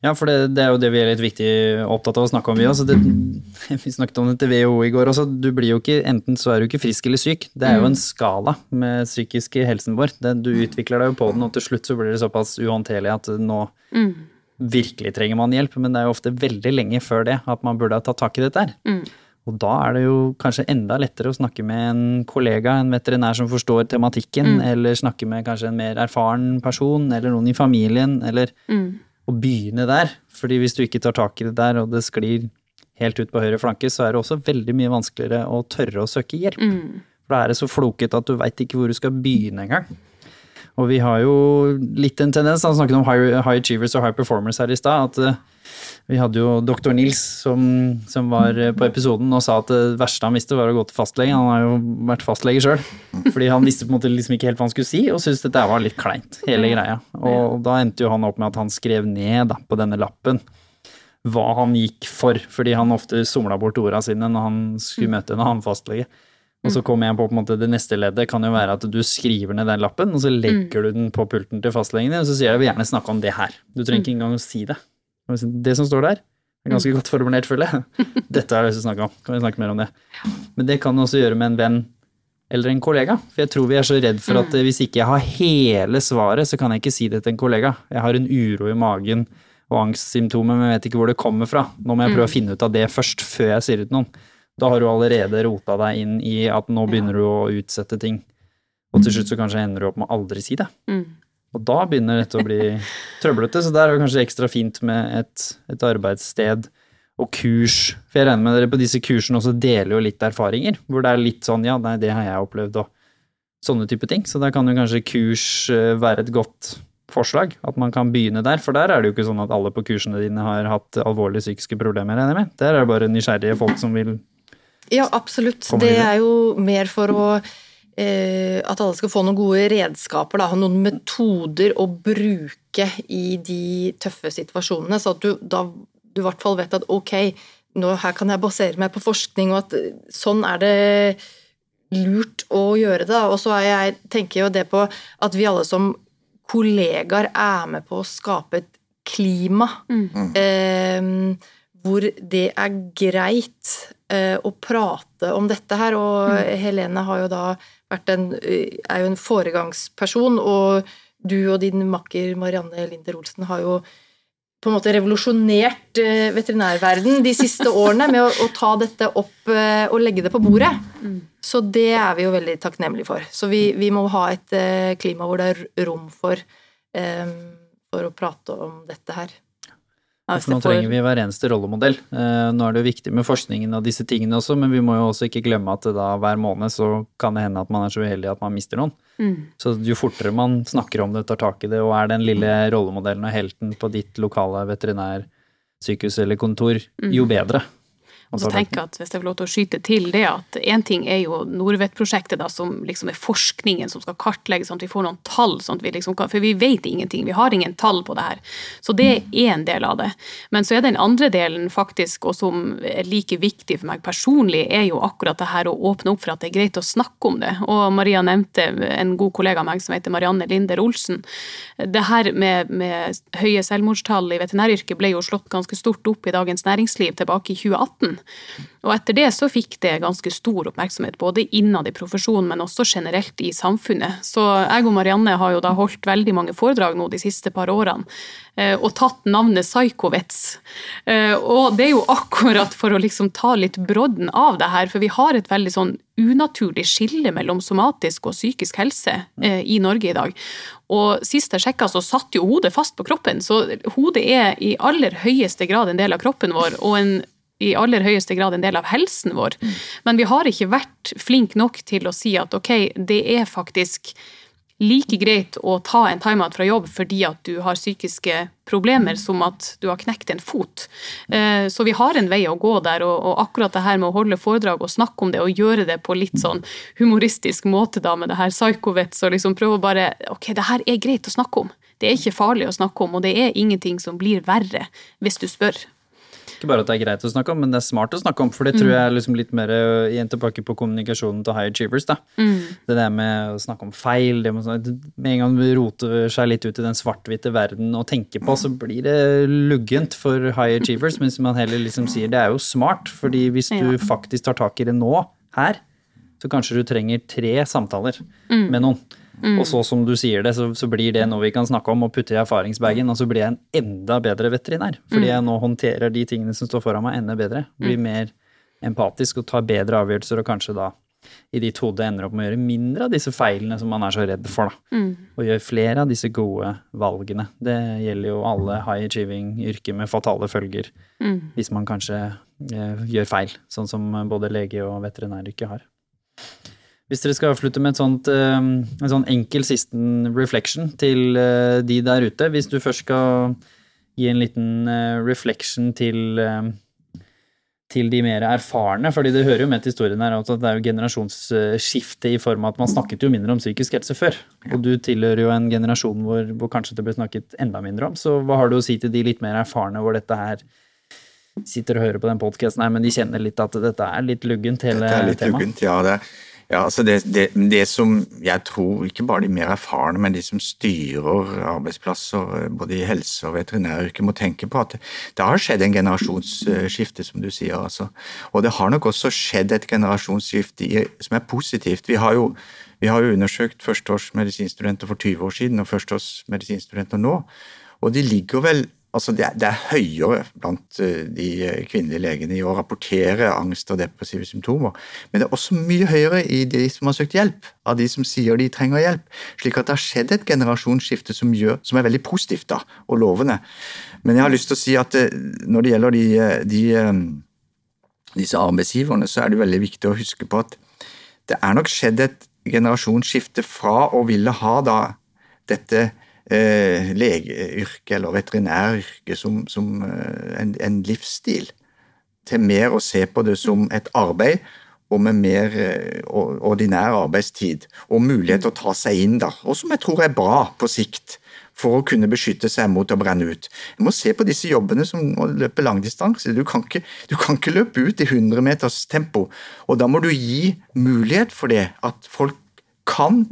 Ja, for det, det er jo det vi er litt viktig opptatt av å snakke om, vi. Det, (laughs) vi snakket om det til WHO i går også. Du blir jo ikke, enten så er du ikke frisk eller syk. Det er jo en skala med psykiske helsen vår. Det, du utvikler deg jo på den, og til slutt så blir det såpass uhåndterlig at nå virkelig trenger man hjelp. Men det er jo ofte veldig lenge før det at man burde ha tatt tak i dette her. Og da er det jo kanskje enda lettere å snakke med en kollega, en veterinær som forstår tematikken, eller snakke med kanskje en mer erfaren person, eller noen i familien, eller å begynne der. Fordi hvis du ikke tar tak i det der, og det sklir helt ut på høyre flanke, så er det også veldig mye vanskeligere å tørre å søke hjelp. For da er det så floket at du veit ikke hvor du skal begynne engang. Og vi har jo litt en tendens, han snakket om high, high achievers og high performers her i stad, at eh, vi hadde jo doktor Nils som, som, var eh, på episoden og sa at det verste han visste var å gå til fastlege. Han har jo vært fastlege sjøl. Fordi han visste på en måte liksom ikke helt hva han skulle si, og syntes dette var litt kleint, hele greia. Og da endte jo han opp med at han skrev ned da, på denne lappen hva han gikk for, fordi han ofte somla bort orda sine når han skulle møte en annen fastlege. Og så kommer jeg på, på en måte, det neste leddet kan jo være at du skriver ned den lappen, og så legger du den på pulten til fastlegen din, og så sier jeg vil gjerne snakke om det her. Du trenger ikke engang å si det. Det som står der, er ganske godt formulert, føler jeg. (laughs) Dette har jeg lyst til å snakke om. Kan vi snakke mer om det? Men det kan du også gjøre med en venn eller en kollega. For jeg tror vi er så redd for at hvis ikke jeg har hele svaret, så kan jeg ikke si det til en kollega. Jeg har en uro i magen og angstsymptomer, men jeg vet ikke hvor det kommer fra. Nå må jeg prøve å finne ut av det først, før jeg sier det til noen. Da har du allerede rota deg inn i at nå begynner du å utsette ting. Og til slutt så kanskje ender du opp med å aldri si det. Mm. Og da begynner dette å bli (laughs) trøblete, så der er det kanskje ekstra fint med et, et arbeidssted og kurs. For jeg regner med dere på disse kursene også deler jo litt erfaringer, hvor det er litt sånn ja, nei, det har jeg opplevd, og sånne type ting. Så der kan jo kanskje kurs eh, være et godt forslag, at man kan begynne der. For der er det jo ikke sånn at alle på kursene dine har hatt alvorlige psykiske problemer, regner jeg med. Der er det bare nysgjerrige folk som vil Ja, absolutt. Det er jo mer for å eh, at alle skal få noen gode redskaper, da, noen metoder å bruke i de tøffe situasjonene, så at du da du i hvert fall vet at ok, nå her kan jeg basere meg på forskning, og at sånn er det lurt å gjøre det. Og så er jeg, tenker jeg jo det på at vi alle som kollegaer er med på å skape et klima Mm. eh, hvor det er greit eh, å prate om dette her. Og Helene har jo da vært en, eh, er jo en foregangsperson, og du og din makker Marianne Linder Olsen har jo på en måte revolusjonert eh, veterinærverden de siste (laughs) årene med å, å ta dette opp eh, og legge det på bordet. Mm. Så det er vi jo veldig takknemlige for. Så vi, vi må ha et klima hvor det er rom for, for å prate om dette her. For nå trenger vi hver eneste rollemodell. Eh, Nå er det jo viktig med forskningen og disse tingene også, men vi må jo også ikke glemme at da hver måned så kan det hende at man er så uheldig at man mister noen. Mm. Så jo fortere man snakker om det, tar tak i det, og er den lille rollemodellen og helten på ditt lokale veterinærsykehus eller kontor, jo bedre. Og så tenker jeg at hvis jeg får lov til å skyte til det, at én ting er jo Norvet-prosjektet, som liksom er forskningen som skal kartlegge, sånn at vi får noen tall. Sånn at vi liksom kan, for vi vet ingenting, vi har ingen tall på det her. Så det er én del av det. Men så er den andre delen faktisk, og som er like viktig for meg personlig, er jo akkurat det her å åpne opp for at det er greit å snakke om det. Og Maria nevnte en god kollega av meg som heter Marianne Linder Olsen. Det her med, med høye selvmordstall i veterinæryrket ble jo slått ganske stort opp i Dagens Næringsliv tilbake i 2018. Og etter det så fikk det ganske stor oppmerksomhet, både innad i profesjonen, men også generelt i samfunnet. Så jeg og Marianne har jo da holdt veldig mange foredrag nå de siste par årene, eh, og tatt navnet Psychovets. Eh, Og det er jo akkurat for å liksom ta litt brodden av det her, for vi har et veldig sånn unaturlig skille mellom somatisk og psykisk helse eh, i Norge i dag. Og sist jeg sjekka, så satt jo hodet fast på kroppen, så hodet er i aller høyeste grad en del av kroppen vår, og en i aller høyeste grad en del av helsen vår. Men vi har ikke vært flinke nok til å si at ok, det er faktisk like greit å ta en timeout fra jobb fordi at du har psykiske problemer som at du har knekt en fot. Eh, Så vi har en vei å gå der, og akkurat det her med å holde foredrag og snakke om det, og gjøre det på litt sånn humoristisk måte da med det her psychovets, og liksom prøve å bare Ok, det her er greit å snakke om. Det er ikke farlig å snakke om, og det er ingenting som blir verre hvis du spør. Ikke bare at det er greit å snakke om, men det er smart å snakke om, for det tror jeg er liksom litt mer øh, igjen tilbake på kommunikasjonen til high achievers. da. Det der med å snakke om feil, det med, med en gang du roter seg litt ut i den svart-hvite verden og tenker på, så blir det luggent for high achievers, mens man heller liksom sier det er jo smart, fordi hvis du Ja. faktisk tar tak i det nå, her, så kanskje du trenger tre samtaler med noen. Og så som du sier det, så, så blir det noe vi kan snakke om og putte i erfaringsbagen, og så blir jeg en enda bedre veterinær. Fordi jeg nå håndterer de tingene som står foran meg, enda bedre. Blir mer empatisk og tar bedre avgjørelser, og kanskje da i ditt hode ender opp med å gjøre mindre av disse feilene som man er så redd for, da. Og gjør flere av disse gode valgene. Det gjelder jo alle high achieving-yrker med fatale følger, hvis man kanskje eh, gjør feil, sånn som både lege og veterinæryrket har. Hvis dere skal avslutte med sånt, eh, en sånn enkel sisten reflection til eh, de der ute, hvis du først skal gi en liten eh, reflection til eh, til de mer erfarne, fordi det hører jo med til historien her at det er jo generasjonsskifte i form av at man snakket jo mindre om psykisk helse før. Og du tilhører jo en generasjon hvor, hvor kanskje det ble snakket enda mindre om. Så hva har du å si til de litt mer erfarne hvor dette her sitter og hører på den podkasten her, men de kjenner litt at dette er litt luggent, hele Dette er litt temaet? luggent, ja. Det, ja altså det, det, det som jeg tror, ikke bare de mer erfarne, men de som styrer arbeidsplasser, eh, både i helse- og veterinæryrket, må tenke på at det har skjedd en generasjonsskifte, som du sier. altså. Og det har nok også skjedd et generasjonsskifte som er positivt. Vi har jo, vi har jo undersøkt førsteårs medisinstudenter for 20 år siden og førsteårs medisinstudenter nå, og de ligger vel Altså det, er, det er høyere blant eh, de kvinnelige legene i å rapportere angst og depressive symptomer, men det er også mye høyere i de som har søkt hjelp, av de som sier de trenger hjelp. Slik at det har skjedd et generasjonsskifte som, gjør, som er veldig positivt da, og lovende. Men jeg har lyst til å si at eh, når det gjelder de, de, eh, disse arbeidsgiverne, så er det veldig viktig å huske på at det er nok skjedd et generasjonsskifte fra å ville ha da dette eh, legeyrket eller veterinæryrket som, som eh, en, en livsstil, til mer å se på det som et arbeid og med mer eh, ordinær arbeidstid og mulighet til å ta seg inn da, og som jeg tror er bra på sikt for å kunne beskytte seg mot å brenne ut. Du må se på disse jobbene som å løpe langdistanse. Du kan ikke, du kan ikke løpe ut i 100 meters tempo, og da må du gi mulighet for det, at folk kan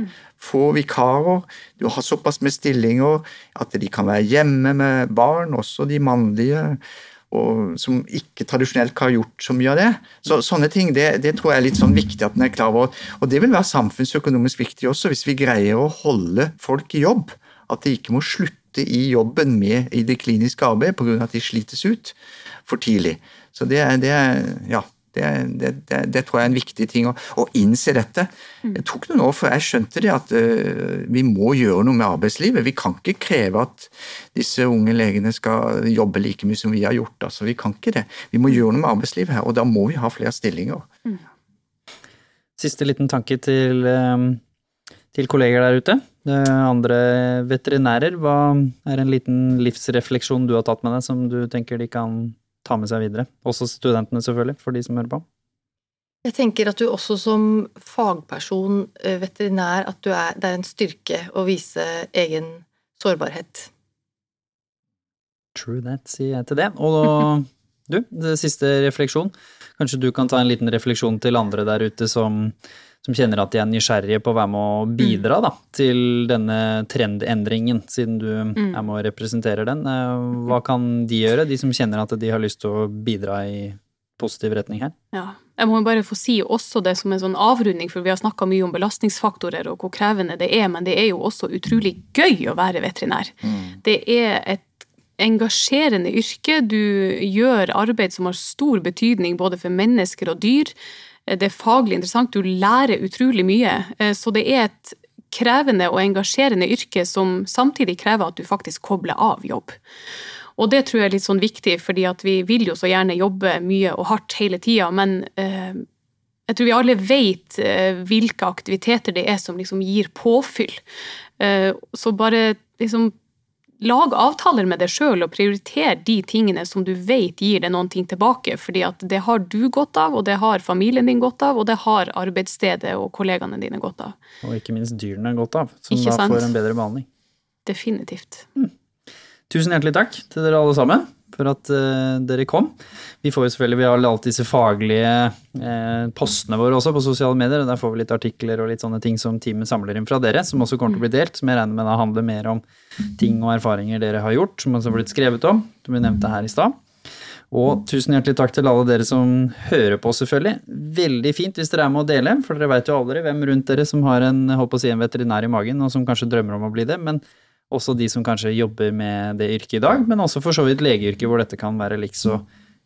få vikarer. Du har såpass med stillinger at de kan være hjemme med barn, også de mannlige, og som ikke tradisjonelt har gjort så mye av det. Så Sånne ting det, det tror jeg er litt sånn viktig at en er klar over. Og det vil være samfunnsøkonomisk viktig også, hvis vi greier å holde folk i jobb. At de ikke må slutte i jobben med i det kliniske arbeidet pga. at de slites ut for tidlig. Så det er, det er ja, det, det, det, det tror jeg er en viktig ting å, å innse dette. Det tok noen år før jeg skjønte det at uh, vi må gjøre noe med arbeidslivet. Vi kan ikke kreve at disse unge legene skal jobbe like mye som vi har gjort. Altså, vi kan ikke det. Vi må gjøre noe med arbeidslivet her, og da må vi ha flere stillinger. Siste liten tanke til, eh, til kolleger der ute. Andre veterinærer, hva er en liten livsrefleksjon du har tatt med deg som du tenker de kan ta med seg videre? Også studentene, selvfølgelig, for de som hører på. Jeg tenker at du også som fagperson, eh, veterinær, at du er, det er en styrke å vise egen sårbarhet. True that, sier jeg til det. Og (laughs) du, det siste refleksjon. Kanskje du kan ta en liten refleksjon til andre der ute som, som kjenner at de er nysgjerrige på å være med å bidra da, til denne trendendringen, siden du er med og representerer den. Eh, Hva kan de gjøre, de som kjenner at de har lyst til å bidra i positiv retning her? Ja. Jeg må bare få si også det som en sånn avrunding, for vi har snakka mye om belastningsfaktorer og hvor krevende det er, men det er jo også utrolig gøy å være veterinær. Det er et engasjerende yrke. Du gjør arbeid som har stor betydning både for mennesker og dyr. Det er faglig interessant, du lærer utrolig mye. Eh, Så det er et krevende og engasjerende yrke som samtidig krever at du faktisk kobler av jobb. Og det tror jeg er litt sånn viktig, fordi at vi vil jo så gjerne jobbe mye og hardt hele tida, men eh, jeg tror vi alle vet eh, hvilke aktiviteter det er som liksom gir påfyll. Eh, så bare liksom lag avtaler med deg sjøl og prioriter de tingene som du vet gir deg noen ting tilbake, fordi at det har du godt av, og det har familien din godt av, og det har arbeidsstedet og kollegaene dine godt av. Og ikke minst dyrene godt av, som da får en bedre behandling. Definitivt. Tusen hjertelig takk til dere alle sammen for at uh, dere kom. Vi får jo selvfølgelig, vi har alltid disse faglige uh, postene våre også på sosiale medier, og der får vi litt artikler og litt sånne ting som teamet samler inn fra dere, som også kommer til å bli delt, som jeg regner med da handler mer om ting og erfaringer dere har gjort, som også har blitt skrevet om, som vi nevnte her i stad. Og tusen hjertelig takk til alle dere som hører på, selvfølgelig. Veldig fint hvis dere er med å dele, for dere vet jo aldri hvem rundt dere som har en, holdt på å si, en veterinær i magen, og som kanskje drømmer om å bli det, men også de som kanskje jobber med det yrket i dag, men også for så vidt legeyrket, hvor dette kan være likså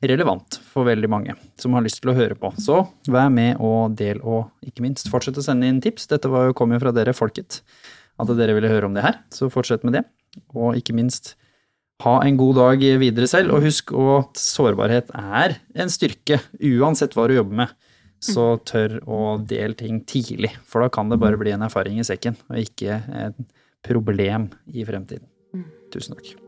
relevant for veldig mange som har lyst til å høre på. Så vær med og del, og ikke minst fortsett å sende inn tips. Dette var jo, kom jo fra dere, folket, at dere ville høre om det her, så fortsett med det. Og ikke minst ha en god dag videre selv, og husk at sårbarhet er en styrke, uansett hva du jobber med. Så tør å dele ting tidlig, for da kan det bare bli en erfaring i sekken, og ikke et problem i fremtiden. Tusen takk.